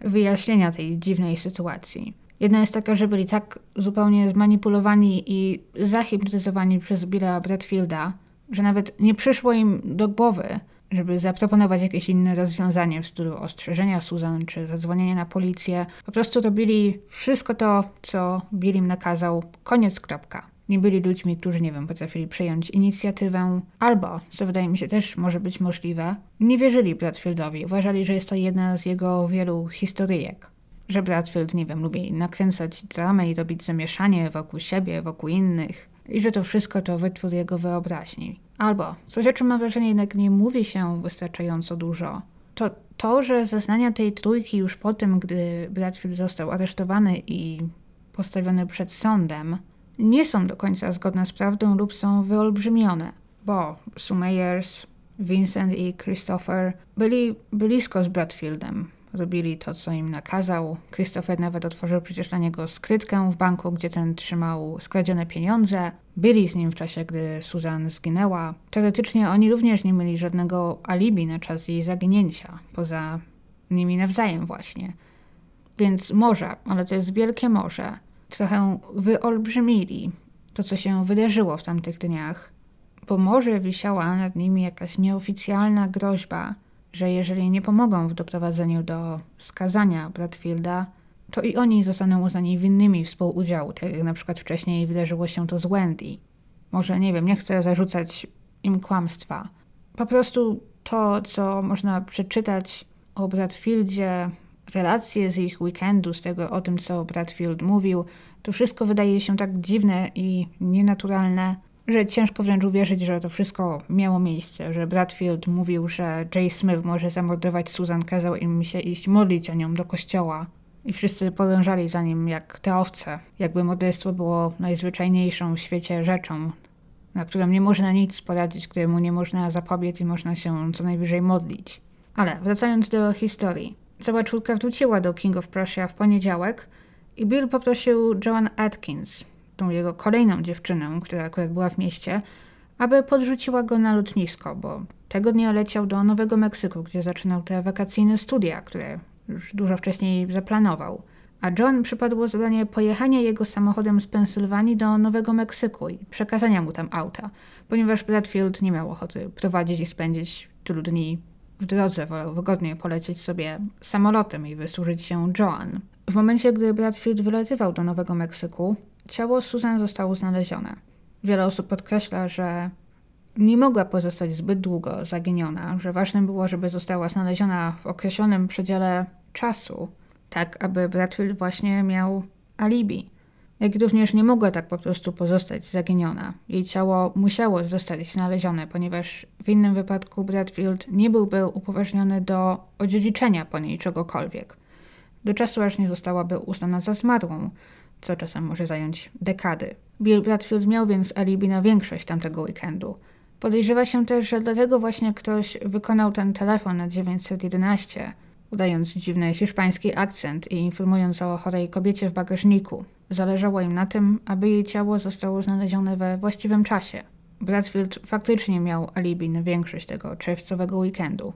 wyjaśnienia tej dziwnej sytuacji. Jedna jest taka, że byli tak zupełnie zmanipulowani i zahipnotyzowani przez Billa Bradfielda, że nawet nie przyszło im do głowy, żeby zaproponować jakieś inne rozwiązanie w stylu ostrzeżenia Susan czy zadzwonienia na policję. Po prostu robili wszystko to, co Bill im nakazał. Koniec, kropka. Nie byli ludźmi, którzy, nie wiem, potrafili przejąć inicjatywę, albo, co wydaje mi się też może być możliwe, nie wierzyli Bradfieldowi. Uważali, że jest to jedna z jego wielu historyjek że Bradfield, nie wiem, lubi nakręcać dramę i robić zamieszanie wokół siebie, wokół innych i że to wszystko to wytwór jego wyobraźni. Albo, coś o czym mam wrażenie jednak nie mówi się wystarczająco dużo, to to, że zeznania tej trójki już po tym, gdy Bradfield został aresztowany i postawiony przed sądem, nie są do końca zgodne z prawdą lub są wyolbrzymione, bo Sumeyers, Vincent i Christopher byli blisko z Bradfieldem, robili to, co im nakazał. Christopher nawet otworzył przecież dla niego skrytkę w banku, gdzie ten trzymał skradzione pieniądze. Byli z nim w czasie, gdy Susan zginęła. Teoretycznie oni również nie mieli żadnego alibi na czas jej zaginięcia, poza nimi nawzajem właśnie. Więc może, ale to jest wielkie morze, trochę wyolbrzymili to, co się wydarzyło w tamtych dniach, bo może wisiała nad nimi jakaś nieoficjalna groźba, że jeżeli nie pomogą w doprowadzeniu do skazania Bradfielda, to i oni zostaną uznani winnymi współudziału, tak jak na przykład wcześniej wydarzyło się to z Wendy. Może, nie wiem, nie chcę zarzucać im kłamstwa. Po prostu to, co można przeczytać o Bradfieldzie, relacje z ich weekendu, z tego o tym, co Bradfield mówił, to wszystko wydaje się tak dziwne i nienaturalne, że ciężko wręcz uwierzyć, że to wszystko miało miejsce, że Bradfield mówił, że Jay Smith może zamordować Susan, kazał im się iść modlić o nią do kościoła. I wszyscy podążali za nim jak te owce, jakby morderstwo było najzwyczajniejszą w świecie rzeczą, na którą nie można nic poradzić, któremu nie można zapobiec i można się co najwyżej modlić. Ale wracając do historii. Cała czwórka wróciła do King of Prussia w poniedziałek i Bill poprosił Joan Atkins, tą jego kolejną dziewczynę, która akurat była w mieście, aby podrzuciła go na lotnisko, bo tego dnia leciał do Nowego Meksyku, gdzie zaczynał te wakacyjne studia, które już dużo wcześniej zaplanował. A John przypadło zadanie pojechania jego samochodem z Pensylwanii do Nowego Meksyku i przekazania mu tam auta, ponieważ Bradfield nie miał ochoty prowadzić i spędzić tylu dni w drodze, wolał wygodnie polecieć sobie samolotem i wysłużyć się Joan. W momencie, gdy Bradfield wylatywał do Nowego Meksyku, ciało Susan zostało znalezione. Wiele osób podkreśla, że nie mogła pozostać zbyt długo zaginiona, że ważne było, żeby została znaleziona w określonym przedziale czasu, tak aby Bradfield właśnie miał alibi. Jak również nie mogła tak po prostu pozostać zaginiona. Jej ciało musiało zostać znalezione, ponieważ w innym wypadku Bradfield nie byłby upoważniony do odziedziczenia po niej czegokolwiek. Do czasu aż nie zostałaby uznana za zmarłą, co czasem może zająć dekady. Bill Bradfield miał więc alibi na większość tamtego weekendu. Podejrzewa się też, że dlatego właśnie ktoś wykonał ten telefon na 911, udając dziwny hiszpański akcent i informując o chorej kobiecie w bagażniku. Zależało im na tym, aby jej ciało zostało znalezione we właściwym czasie. Bradfield faktycznie miał alibi na większość tego czerwcowego weekendu.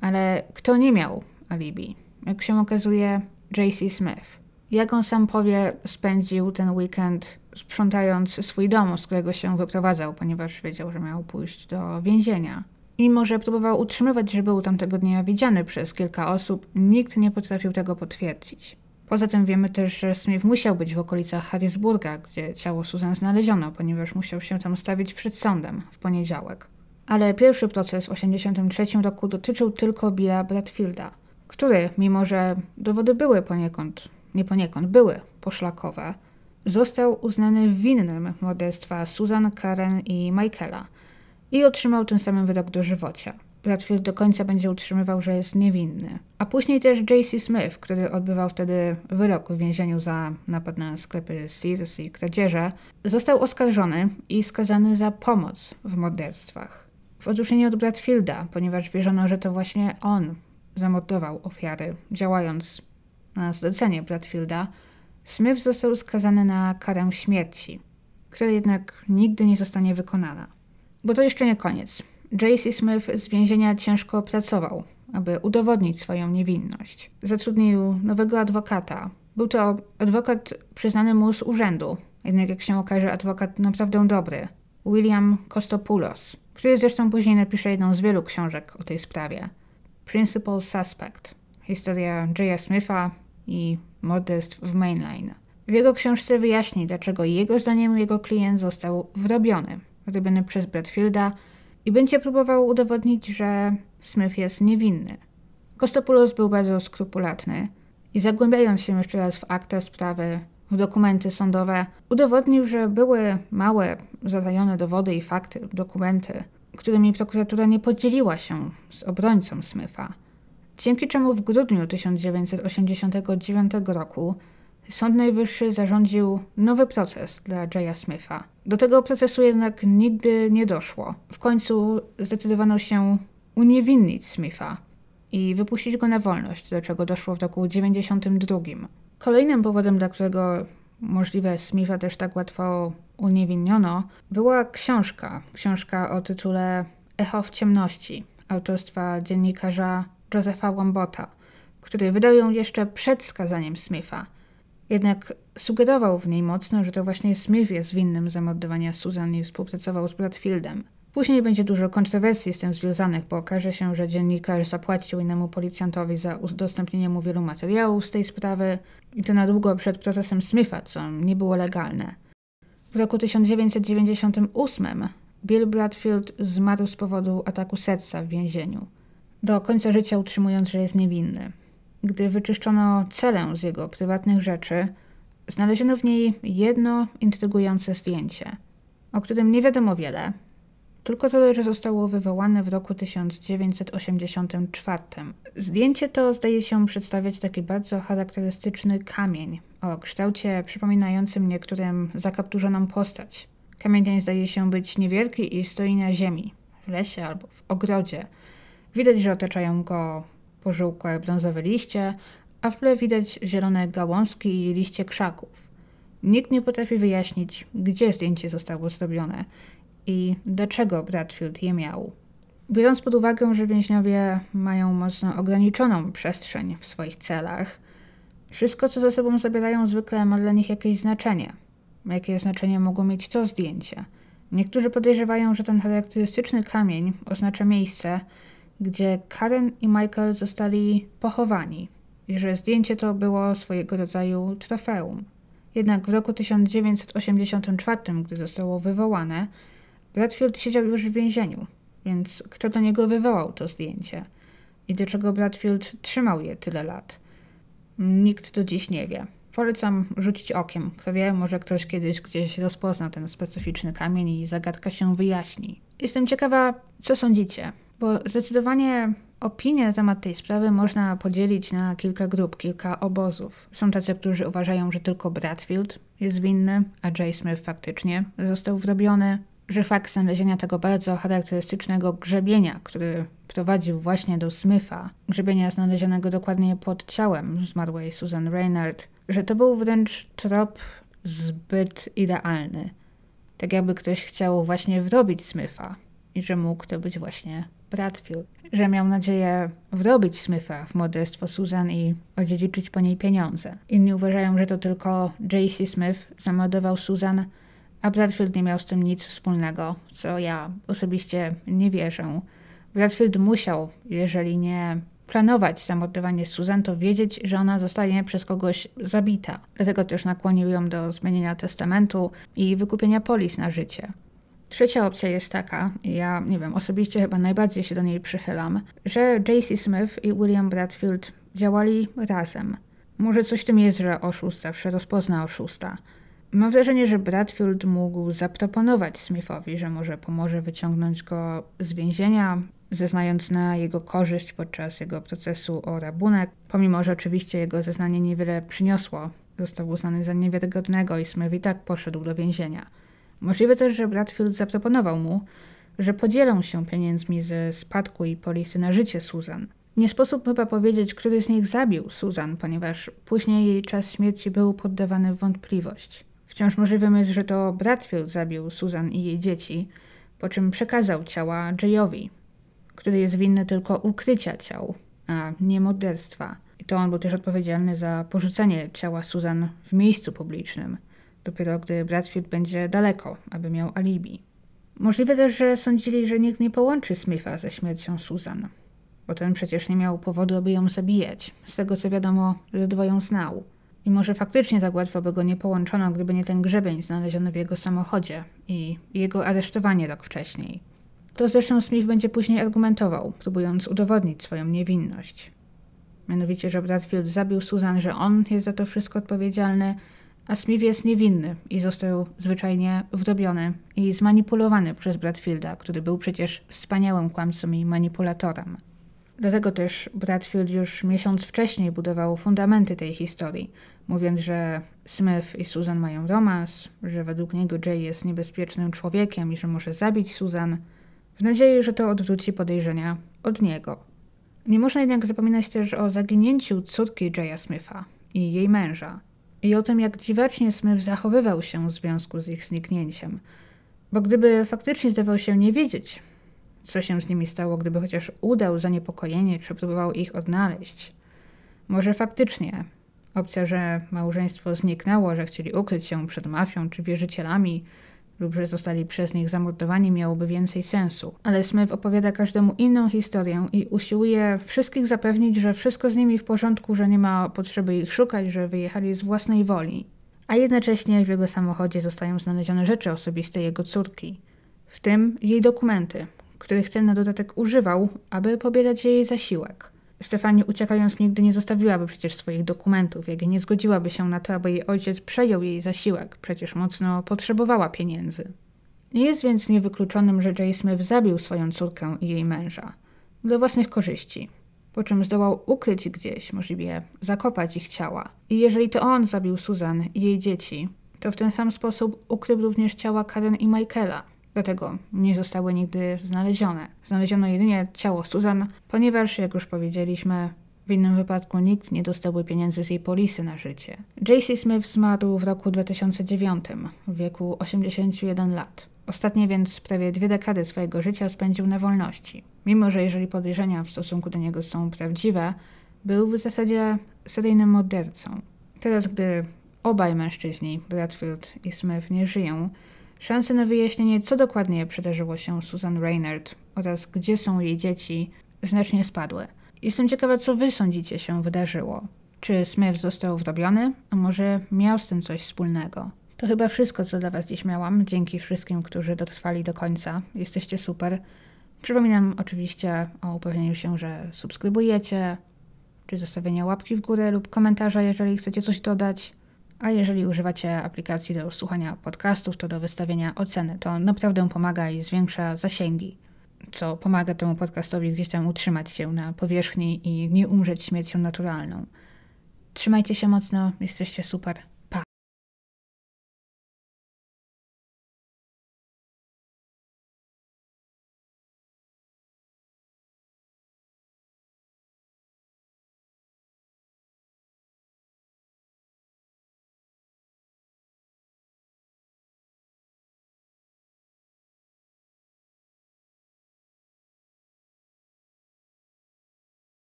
Ale kto nie miał alibi? Jak się okazuje, J.C. Smith. Jak on sam powie, spędził ten weekend sprzątając swój dom, z którego się wyprowadzał, ponieważ wiedział, że miał pójść do więzienia. Mimo, że próbował utrzymywać, że był tamtego dnia widziany przez kilka osób, nikt nie potrafił tego potwierdzić. Poza tym wiemy też, że Smith musiał być w okolicach Harrisburga, gdzie ciało Susan znaleziono, ponieważ musiał się tam stawić przed sądem w poniedziałek. Ale pierwszy proces w 1983 roku dotyczył tylko Billa Bradfielda, który, mimo że dowody były poniekąd, nie poniekąd, były poszlakowe, został uznany winnym morderstwa Susan, Karen i Michaela i otrzymał tym samym wyrok do żywocia. Bradfield do końca będzie utrzymywał, że jest niewinny. A później też J.C. Smith, który odbywał wtedy wyrok w więzieniu za napad na sklepy Sears i kradzieże, został oskarżony i skazany za pomoc w morderstwach. W odróżnieniu od Bradfielda, ponieważ wierzono, że to właśnie on zamordował ofiary, działając na zlecenie Bradfielda, Smith został skazany na karę śmierci, która jednak nigdy nie zostanie wykonana. Bo to jeszcze nie koniec. J.C. Smith z więzienia ciężko pracował, aby udowodnić swoją niewinność. Zatrudnił nowego adwokata. Był to adwokat przyznany mu z urzędu, jednak jak się okaże, adwokat naprawdę dobry. William Kostopoulos, który zresztą później napisze jedną z wielu książek o tej sprawie. Principal Suspect. Historia J.A. Smitha i morderstw w Mainline. W jego książce wyjaśni, dlaczego jego zdaniem jego klient został wrobiony, robiony przez Bradfielda i będzie próbował udowodnić, że Smith jest niewinny. Kostopoulos był bardzo skrupulatny i zagłębiając się jeszcze raz w akta sprawy, w dokumenty sądowe, udowodnił, że były małe, zatajone dowody i fakty, dokumenty, którymi prokuratura nie podzieliła się z obrońcą Smitha. Dzięki czemu w grudniu 1989 roku Sąd Najwyższy zarządził nowy proces dla Jaya Smitha. Do tego procesu jednak nigdy nie doszło. W końcu zdecydowano się uniewinnić Smitha i wypuścić go na wolność, do czego doszło w roku 1992. Kolejnym powodem, dla którego możliwe Smitha też tak łatwo uniewinniono, była książka. Książka o tytule Echo w ciemności autorstwa dziennikarza Josepha Łambota, który wydał ją jeszcze przed skazaniem Smitha. Jednak sugerował w niej mocno, że to właśnie Smith jest winnym zamordowania Susan i współpracował z Bradfieldem. Później będzie dużo kontrowersji z tym związanych, bo okaże się, że dziennikarz zapłacił innemu policjantowi za udostępnienie mu wielu materiałów z tej sprawy i to na długo przed procesem Smitha, co nie było legalne. W roku 1998 Bill Bradfield zmarł z powodu ataku serca w więzieniu, do końca życia utrzymując, że jest niewinny. Gdy wyczyszczono celę z jego prywatnych rzeczy, znaleziono w niej jedno intrygujące zdjęcie, o którym nie wiadomo wiele, tylko to, że zostało wywołane w roku 1984. Zdjęcie to zdaje się przedstawiać taki bardzo charakterystyczny kamień o kształcie przypominającym niektórym zakapturzoną postać. Kamień ten zdaje się być niewielki i stoi na ziemi, w lesie albo w ogrodzie. Widać, że otaczają go pożółkłe brązowe liście, a w tle widać zielone gałązki i liście krzaków. Nikt nie potrafi wyjaśnić, gdzie zdjęcie zostało zrobione i dlaczego Bradfield je miał. Biorąc pod uwagę, że więźniowie mają mocno ograniczoną przestrzeń w swoich celach, wszystko, co ze sobą zabierają, zwykle ma dla nich jakieś znaczenie. Jakie znaczenie mogło mieć to zdjęcie? Niektórzy podejrzewają, że ten charakterystyczny kamień oznacza miejsce, gdzie Karen i Michael zostali pochowani i że zdjęcie to było swojego rodzaju trofeum. Jednak w roku 1984, gdy zostało wywołane, Bradfield siedział już w więzieniu, więc kto do niego wywołał to zdjęcie? I dlaczego Bradfield trzymał je tyle lat? Nikt do dziś nie wie. Polecam rzucić okiem. Kto wie, może ktoś kiedyś gdzieś rozpozna ten specyficzny kamień i zagadka się wyjaśni. Jestem ciekawa, co sądzicie, bo zdecydowanie opinie na temat tej sprawy można podzielić na kilka grup, kilka obozów. Są tacy, którzy uważają, że tylko Bradfield jest winny, a Jay Smith faktycznie został wrobiony że fakt znalezienia tego bardzo charakterystycznego grzebienia, który prowadził właśnie do Smitha, grzebienia znalezionego dokładnie pod ciałem zmarłej Susan Reynard, że to był wręcz trop zbyt idealny. Tak jakby ktoś chciał właśnie wrobić Smitha i że mógł to być właśnie Bradfield. Że miał nadzieję wrobić Smitha w morderstwo Susan i odziedziczyć po niej pieniądze. Inni uważają, że to tylko J.C. Smith zamordował Susan a Bradfield nie miał z tym nic wspólnego, co ja osobiście nie wierzę. Bradfield musiał, jeżeli nie planować zamordowanie Susan, to wiedzieć, że ona zostanie przez kogoś zabita. Dlatego też nakłonił ją do zmienienia testamentu i wykupienia polis na życie. Trzecia opcja jest taka, ja nie wiem, osobiście chyba najbardziej się do niej przychylam, że J.C. Smith i William Bradfield działali razem. Może coś w tym jest, że oszust zawsze rozpozna oszusta. Mam wrażenie, że Bradfield mógł zaproponować Smithowi, że może pomoże wyciągnąć go z więzienia, zeznając na jego korzyść podczas jego procesu o rabunek, pomimo że oczywiście jego zeznanie niewiele przyniosło. Został uznany za niewiarygodnego i Smith i tak poszedł do więzienia. Możliwe też, że Bradfield zaproponował mu, że podzielą się pieniędzmi ze spadku i polisy na życie Susan. Nie sposób chyba powiedzieć, który z nich zabił Susan, ponieważ później jej czas śmierci był poddawany w wątpliwość. Wciąż możliwym jest, że to Bradfield zabił Susan i jej dzieci, po czym przekazał ciała Jayowi, który jest winny tylko ukrycia ciał, a nie morderstwa. I to on był też odpowiedzialny za porzucenie ciała Susan w miejscu publicznym, dopiero gdy Bradfield będzie daleko, aby miał alibi. Możliwe też, że sądzili, że nikt nie połączy Smitha ze śmiercią Susan, bo ten przecież nie miał powodu, aby ją zabijać. Z tego co wiadomo, ledwo ją znał. I może faktycznie tak łatwo by go nie połączono, gdyby nie ten grzebień znaleziony w jego samochodzie i jego aresztowanie rok wcześniej. To zresztą Smith będzie później argumentował, próbując udowodnić swoją niewinność. Mianowicie, że Bradfield zabił Susan, że on jest za to wszystko odpowiedzialny, a Smith jest niewinny i został zwyczajnie wrobiony i zmanipulowany przez Bradfielda, który był przecież wspaniałym kłamcą i manipulatorem. Dlatego też Bradfield już miesiąc wcześniej budował fundamenty tej historii, mówiąc, że Smith i Susan mają romans, że według niego Jay jest niebezpiecznym człowiekiem i że może zabić Susan, w nadziei, że to odwróci podejrzenia od niego. Nie można jednak zapominać też o zaginięciu córki Jaya Smitha i jej męża i o tym, jak dziwacznie Smith zachowywał się w związku z ich zniknięciem. Bo gdyby faktycznie zdawał się nie wiedzieć, co się z nimi stało, gdyby chociaż udał zaniepokojenie, czy próbował ich odnaleźć, Może faktycznie opcja, że małżeństwo zniknęło, że chcieli ukryć się przed mafią czy wierzycielami, lub że zostali przez nich zamordowani, miałoby więcej sensu. Ale Smith opowiada każdemu inną historię i usiłuje wszystkich zapewnić, że wszystko z nimi w porządku, że nie ma potrzeby ich szukać, że wyjechali z własnej woli. A jednocześnie w jego samochodzie zostają znalezione rzeczy osobiste jego córki, w tym jej dokumenty, których ten na dodatek używał, aby pobierać jej zasiłek. Stefani uciekając nigdy nie zostawiłaby przecież swoich dokumentów, jak nie zgodziłaby się na to, aby jej ojciec przejął jej zasiłek, przecież mocno potrzebowała pieniędzy. Nie jest więc niewykluczonym, że Jay Smith zabił swoją córkę i jej męża dla własnych korzyści, po czym zdołał ukryć gdzieś, możliwie zakopać ich ciała. I jeżeli to on zabił Susan i jej dzieci, to w ten sam sposób ukrył również ciała Karen i Michaela. Dlatego nie zostały nigdy znalezione. Znaleziono jedynie ciało Susan, ponieważ, jak już powiedzieliśmy, w innym wypadku nikt nie dostałby pieniędzy z jej polisy na życie. J.C. Smith zmarł w roku 2009, w wieku 81 lat. Ostatnie więc prawie dwie dekady swojego życia spędził na wolności. Mimo, że jeżeli podejrzenia w stosunku do niego są prawdziwe, był w zasadzie seryjnym mordercą. Teraz, gdy obaj mężczyźni, Bradfield i Smith, nie żyją, Szanse na wyjaśnienie, co dokładnie przydarzyło się Susan Reynard oraz gdzie są jej dzieci, znacznie spadły. Jestem ciekawa, co wy sądzicie się wydarzyło. Czy Smith został wrobiony, a może miał z tym coś wspólnego? To chyba wszystko, co dla Was dziś miałam. Dzięki wszystkim, którzy dotrwali do końca. Jesteście super. Przypominam oczywiście o upewnieniu się, że subskrybujecie, czy zostawienia łapki w górę lub komentarza, jeżeli chcecie coś dodać. A jeżeli używacie aplikacji do słuchania podcastów, to do wystawienia oceny. To naprawdę pomaga i zwiększa zasięgi, co pomaga temu podcastowi gdzieś tam utrzymać się na powierzchni i nie umrzeć śmiercią naturalną. Trzymajcie się mocno, jesteście super.